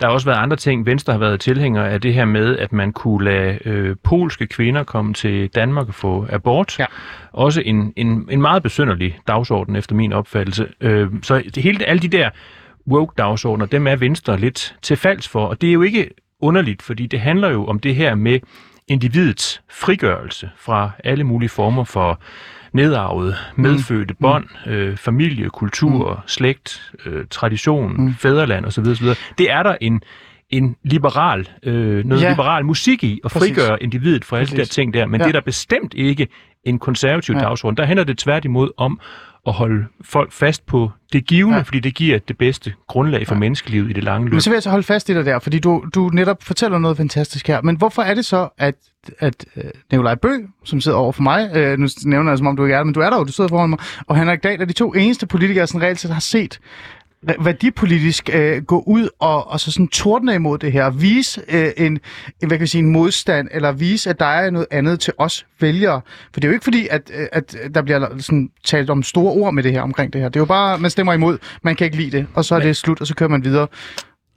Der har også været andre ting. Venstre har været tilhænger af det her med, at man kunne lade øh, polske kvinder komme til Danmark og få abort. Ja. Også en, en, en meget besynderlig dagsorden efter min opfattelse. Øh, så hele, alle de der woke-dagsordner, dem er Venstre lidt til falds for. Og det er jo ikke underligt, fordi det handler jo om det her med individets frigørelse fra alle mulige former for nedarvede, medfødte mm. bånd, mm. øh, familie, kultur, mm. slægt, øh, tradition, mm. fædreland osv. osv. Det er der en, en liberal, øh, noget ja. liberal musik i, at frigøre Præcis. individet fra alle de der ting der, men ja. det er der bestemt ikke en konservativ ja. dagsorden. Der handler det tværtimod om at holde folk fast på det givende, ja. fordi det giver det bedste grundlag for ja. menneskelivet i det lange løb. Men så vil jeg så holde fast i det der, fordi du, du netop fortæller noget fantastisk her. Men hvorfor er det så, at, at uh, Nikolaj Bø, som sidder over for mig, uh, nu nævner jeg som om du ikke er der, men du er der jo, du sidder foran mig, og Henrik Dahl er de to eneste politikere, som reelt set har set værdipolitisk øh, gå ud og, og så sådan tordne imod det her, vise øh, en, en, hvad kan jeg sige, en modstand, eller vise, at der er noget andet til os vælgere. For det er jo ikke fordi, at, øh, at der bliver sådan talt om store ord med det her omkring det her. Det er jo bare, man stemmer imod, man kan ikke lide det, og så er det slut, og så kører man videre.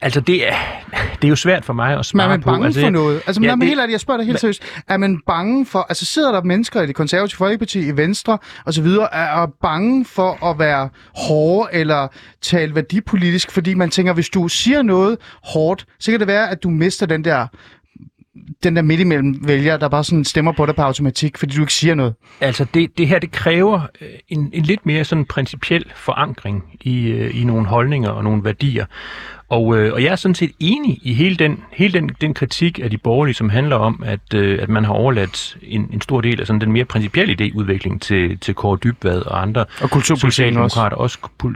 Altså, det er, det er jo svært for mig at svare på. Men er man bange altså, for noget? Altså, ja, det, helt ærligt, jeg spørger dig helt seriøst. Er man bange for... Altså, sidder der mennesker i det konservative folkeparti, i Venstre og så videre, er bange for at være hårde eller tale værdipolitisk, fordi man tænker, hvis du siger noget hårdt, så kan det være, at du mister den der den der midt imellem vælger, der bare sådan stemmer på dig på automatik, fordi du ikke siger noget? Altså, det, det her, det kræver øh, en, en lidt mere sådan principiel forankring i, øh, i nogle holdninger og nogle værdier. Og, øh, og jeg er sådan set enig i hele den, hele den, den kritik af de borgerlige, som handler om, at, øh, at man har overladt en, en stor del af sådan den mere principielle idéudvikling til, til Kåre Dybvad og andre og socialdemokrater. Også. også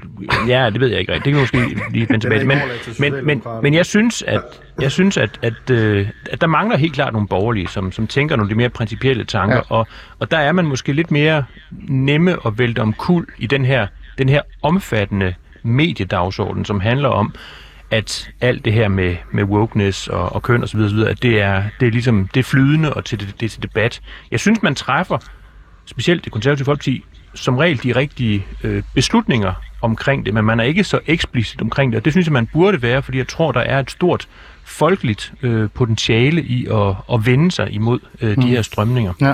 ja, det ved jeg ikke rigtigt. Det kan måske lige vende tilbage men, men, men, men jeg synes, at, jeg synes, at, at, øh, at der mangler helt klart nogle borgerlige, som, som tænker nogle de mere principielle tanker, ja. og, og der er man måske lidt mere nemme at vælte om kul i den her, den her omfattende mediedagsorden, som handler om, at alt det her med, med wokeness og, og køn osv., osv. at det er, det er ligesom det er flydende og til, det, det er til debat. Jeg synes, man træffer, specielt det konservative folkeparti, som regel de rigtige øh, beslutninger omkring det, men man er ikke så eksplicit omkring det, og det synes jeg, man burde være, fordi jeg tror, der er et stort folkeligt øh, potentiale i at, at vende sig imod øh, de mm. her strømninger. Ja.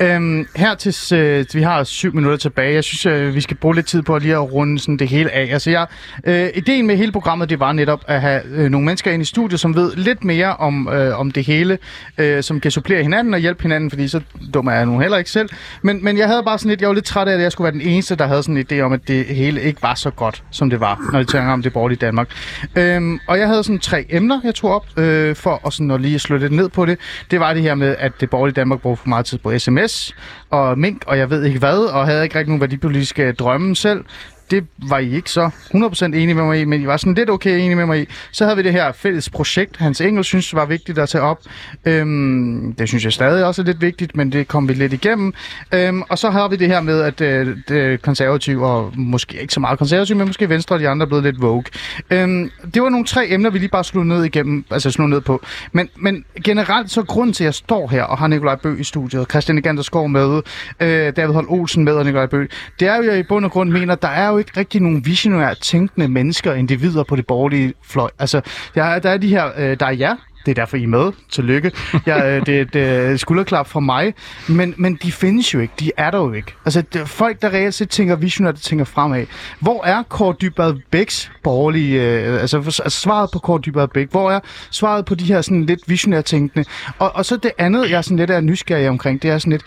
Øhm, her til, øh, vi har syv minutter tilbage. Jeg synes, øh, vi skal bruge lidt tid på at lige at runde sådan det hele af. Altså, jeg, øh, ideen med hele programmet, det var netop at have øh, nogle mennesker ind i studiet, som ved lidt mere om, øh, om det hele, øh, som kan supplere hinanden og hjælpe hinanden, fordi så dum er jeg nu heller ikke selv. Men, men jeg havde bare sådan lidt, jeg var lidt træt af, at jeg skulle være den eneste, der havde sådan en idé om, at det hele ikke var så godt, som det var, når vi tænker om det borgerlige Danmark. Øhm, og jeg havde sådan tre emner, jeg tog op øh, for at, sådan, at lige slå lidt ned på det. Det var det her med, at det borgerlige Danmark brugte for meget tid på sms og mink, og jeg ved ikke hvad, og havde ikke rigtig nogen værdipolitiske drømme selv det var I ikke så 100% enige med mig i, men I var sådan lidt okay enige med mig i. Så havde vi det her fælles projekt, Hans Engel synes var vigtigt at tage op. Øhm, det synes jeg stadig også er lidt vigtigt, men det kom vi lidt igennem. Øhm, og så har vi det her med, at øh, det konservative, og måske ikke så meget konservative, men måske Venstre og de andre er blevet lidt vogue. Øhm, det var nogle tre emner, vi lige bare slog ned igennem, altså slog ned på. Men, men generelt så grund til, at jeg står her og har Nikolaj Bø i studiet, Christian Eganderskov med, øh, David Holm Olsen med og Nikolaj Bø, det er jo, jeg i bund og grund mener, der er jo ikke rigtig nogen visionært tænkende mennesker individer på det borgerlige fløj. Altså, der, der er de her, øh, der er jer, det er derfor, I er med. Tillykke. Jeg, øh, det, det er øh, et skulderklap fra mig. Men, men de findes jo ikke. De er der jo ikke. Altså, det, folk, der reelt set tænker visionært, der tænker fremad. Hvor er Kåre Dybad Bæks borgerlige... Øh, altså, altså, svaret på Kåre Dybad Bæk. Hvor er svaret på de her sådan lidt visionært tænkende? Og, og så det andet, jeg sådan lidt er nysgerrig omkring, det er sådan lidt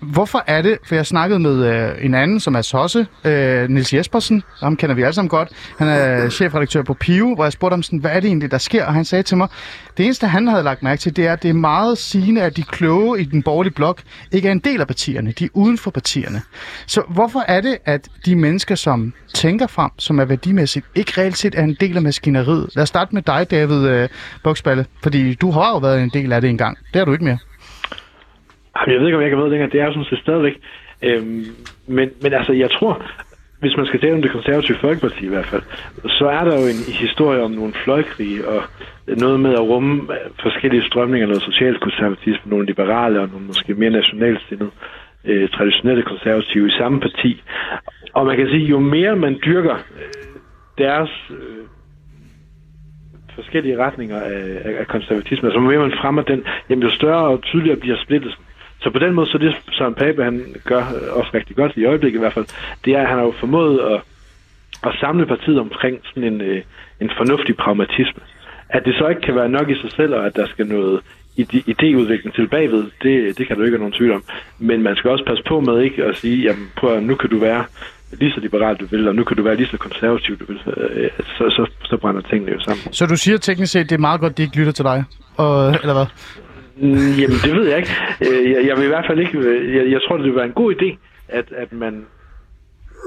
hvorfor er det, for jeg snakkede med øh, en anden, som er sosse, øh, Nils Jespersen, ham kender vi alle sammen godt, han er chefredaktør på Pio, hvor jeg spurgte ham sådan, hvad er det egentlig, der sker? Og han sagde til mig, det eneste, han havde lagt mærke til, det er, at det er meget sigende, at de kloge i den borgerlige blok ikke er en del af partierne, de er uden for partierne. Så hvorfor er det, at de mennesker, som tænker frem, som er værdimæssigt, ikke reelt set er en del af maskineriet? Lad os starte med dig, David øh, Buksballe, fordi du har jo været en del af det engang. Det er du ikke mere. Jamen, jeg ved ikke, om jeg kan ved længere. Det er jo sådan set stadigvæk. Øhm, men, men altså, jeg tror, hvis man skal tale om det konservative folkeparti i hvert fald, så er der jo en historie om nogle fløjkrige og noget med at rumme øh, forskellige strømninger, noget socialkonservatisme, nogle liberale og nogle måske mere nationalstillede, øh, traditionelle konservative i samme parti. Og man kan sige, jo mere man dyrker øh, deres øh, forskellige retninger af, af, af konservatisme, altså jo mere man fremmer den, jamen jo større og tydeligere bliver splittelsen. Så på den måde, så det Søren Pape, han gør øh, også rigtig godt i øjeblikket i hvert fald, det er, at han har jo formået at, at samle partiet omkring sådan en, øh, en fornuftig pragmatisme. At det så ikke kan være nok i sig selv, og at der skal noget idéudvikling til bagved, det, det kan du ikke have nogen tvivl om. Men man skal også passe på med ikke at sige, jamen prøv nu kan du være lige så liberal du vil, og nu kan du være lige så konservativ du vil, øh, så, så, så brænder tingene jo sammen. Så du siger teknisk set, det er meget godt, de ikke lytter til dig? Og, eller hvad? Mm, jamen, det ved jeg ikke. Øh, jeg, jeg vil i hvert fald ikke... Jeg, jeg tror, det vil være en god idé, at, at man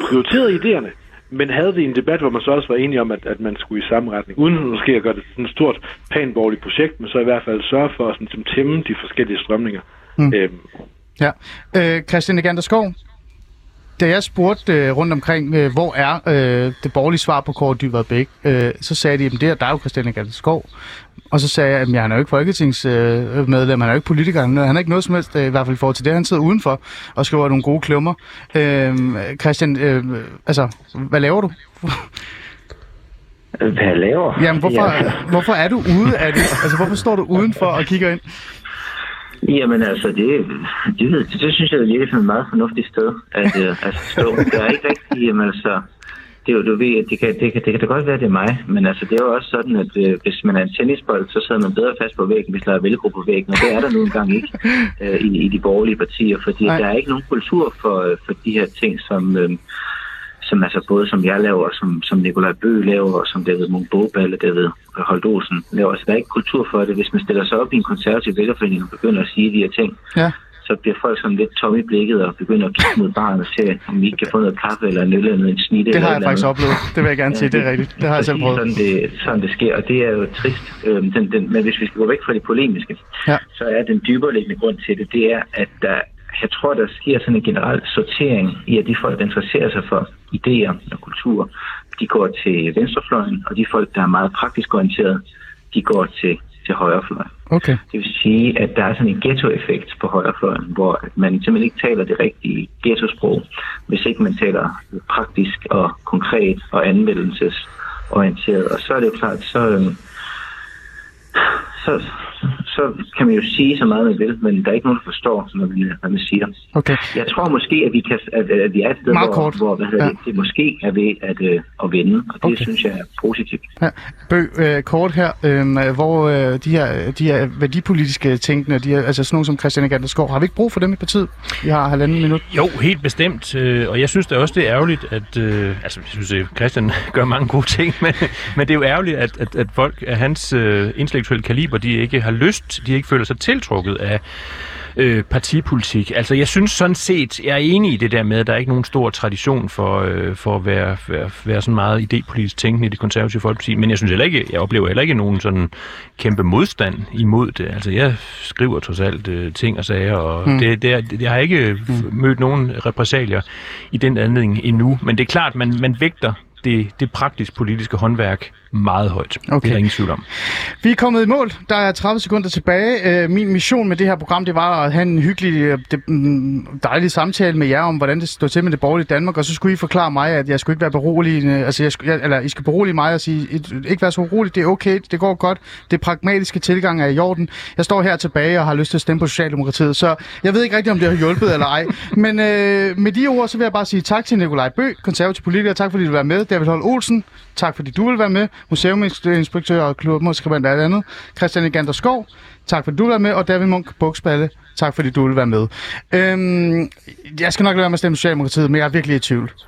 prioriterede idéerne, men havde det en debat, hvor man så også var enige om, at, at man skulle i samme retning, uden måske at gøre det sådan et stort, panborgerligt projekt, men så i hvert fald sørge for at sådan, tæmme de forskellige strømninger. Mm. Øhm. Ja. Øh, Christian Egander Skov, da jeg spurgte øh, rundt omkring, øh, hvor er øh, det borgerlige svar på Kåre Dybvad Bæk, øh, så sagde de, at det er, der er jo Christian Egander Skov. Og så sagde jeg, at han er jo ikke folketingsmedlem, han er jo ikke politiker, han er ikke noget som helst, øh, i hvert fald i forhold til det, han sidder udenfor og skriver nogle gode klummer. Øh, Christian, øh, altså, hvad laver du? Hvad jeg laver? Jamen, hvorfor, ja. hvorfor er du ude af det? Altså, hvorfor står du udenfor og kigger ind? Jamen altså, det, det, det, det synes jeg er lidt et meget fornuftigt sted at, uh, at stå. [LAUGHS] Der er ikke rigtig, jamen altså, det er jo, du ved, at det kan, det, kan, det kan da godt være, at det er mig, men altså, det er jo også sådan, at øh, hvis man er en tennisbold, så sidder man bedre fast på væggen, hvis der er velcro på væggen, og det er der nu engang ikke [LAUGHS] øh, i, i de borgerlige partier, fordi Nej. der er ikke nogen kultur for, øh, for de her ting, som, øh, som altså både som jeg laver, som, som Nikolaj Bø laver, og som David Munk Boballe, David Holt Olsen laver. Altså, der er ikke kultur for det. Hvis man stiller sig op i en konservativ vælgerforening og begynder at sige de her ting, ja så bliver folk sådan lidt tomme i blikket og begynder at kigge mod barnet og se, om vi ikke kan få noget kaffe eller en øl eller en snitte. Det har jeg faktisk oplevet. Det vil jeg gerne sige. Det er rigtigt. Det har jeg selv prøvet. Sådan det, sådan det sker, og det er jo trist. Øhm, den, den, men hvis vi skal gå væk fra det polemiske, ja. så er den dybere grund til det, det er, at der, jeg tror, der sker sådan en generel sortering i, at de folk, der interesserer sig for idéer og kultur, de går til venstrefløjen, og de folk, der er meget praktisk orienteret, de går til til højrefløjen. Okay. Det vil sige, at der er sådan en ghetto-effekt på højrefløjen, hvor man simpelthen ikke taler det rigtige ghetto-sprog, hvis ikke man taler praktisk og konkret og anvendelsesorienteret. Og så er det jo klart, så, øhm, så, så kan man jo sige så meget, man vil, men der er ikke nogen, der forstår, hvad man, hvad man siger. Okay. Jeg tror måske, at vi, kan, at, at vi er et sted, Meget hvor, kort. hvor hvad ja. det, det måske er ved at, øh, at vende, og det okay. synes jeg er positivt. Ja. Bø, øh, kort her, øh, hvor øh, de, her, de her værdipolitiske tænkende, de her, altså sådan nogle som Christian Egander Skov, har vi ikke brug for dem i partiet? Vi har halvanden minut. Jo, helt bestemt, øh, og jeg synes da også, det er ærgerligt, at, øh, altså jeg synes, at Christian [LAUGHS] gør mange gode ting, [LAUGHS] men, men det er jo ærgerligt, at, at, at folk af hans øh, intellektuelle kaliber, de ikke har lyst, de ikke føler sig tiltrukket af øh, partipolitik. Altså, jeg synes sådan set, jeg er enig i det der med, at der er ikke nogen stor tradition for, øh, for at være, være, være sådan meget idépolitisk tænkende i det konservative folkeparti, men jeg synes heller ikke, jeg oplever heller ikke nogen sådan kæmpe modstand imod det. Altså, jeg skriver trods alt øh, ting og sager, og mm. det, det, er, det, jeg har ikke mm. mødt nogen repræsalier i den anledning endnu, men det er klart, man, man vægter det, det praktisk politiske håndværk meget højt. Okay. Det er ingen tvivl om. Vi er kommet i mål. Der er 30 sekunder tilbage. Øh, min mission med det her program, det var at have en hyggelig, øh, mm, dejlig samtale med jer om, hvordan det står til med det borgerlige Danmark, og så skulle I forklare mig, at jeg skulle ikke være beroligende, altså jeg skulle, eller I skal berolige mig og sige, ikke være så urolig, det er okay, det går godt, det pragmatiske tilgang er i orden. Jeg står her tilbage og har lyst til at stemme på Socialdemokratiet, så jeg ved ikke rigtig, om det har hjulpet eller ej. [LAUGHS] Men øh, med de ord, så vil jeg bare sige tak til Nikolaj Bø, konservativ politiker, tak fordi du var med. David Holm Olsen, tak fordi du vil være med. Museuminspektør og klubmusikribent og alt andet. Christian Egander Skov, tak fordi du var med. Og David Munk Buksballe, tak fordi du ville være med. Øhm, jeg skal nok lade være med at stemme Socialdemokratiet, men jeg er virkelig i tvivl.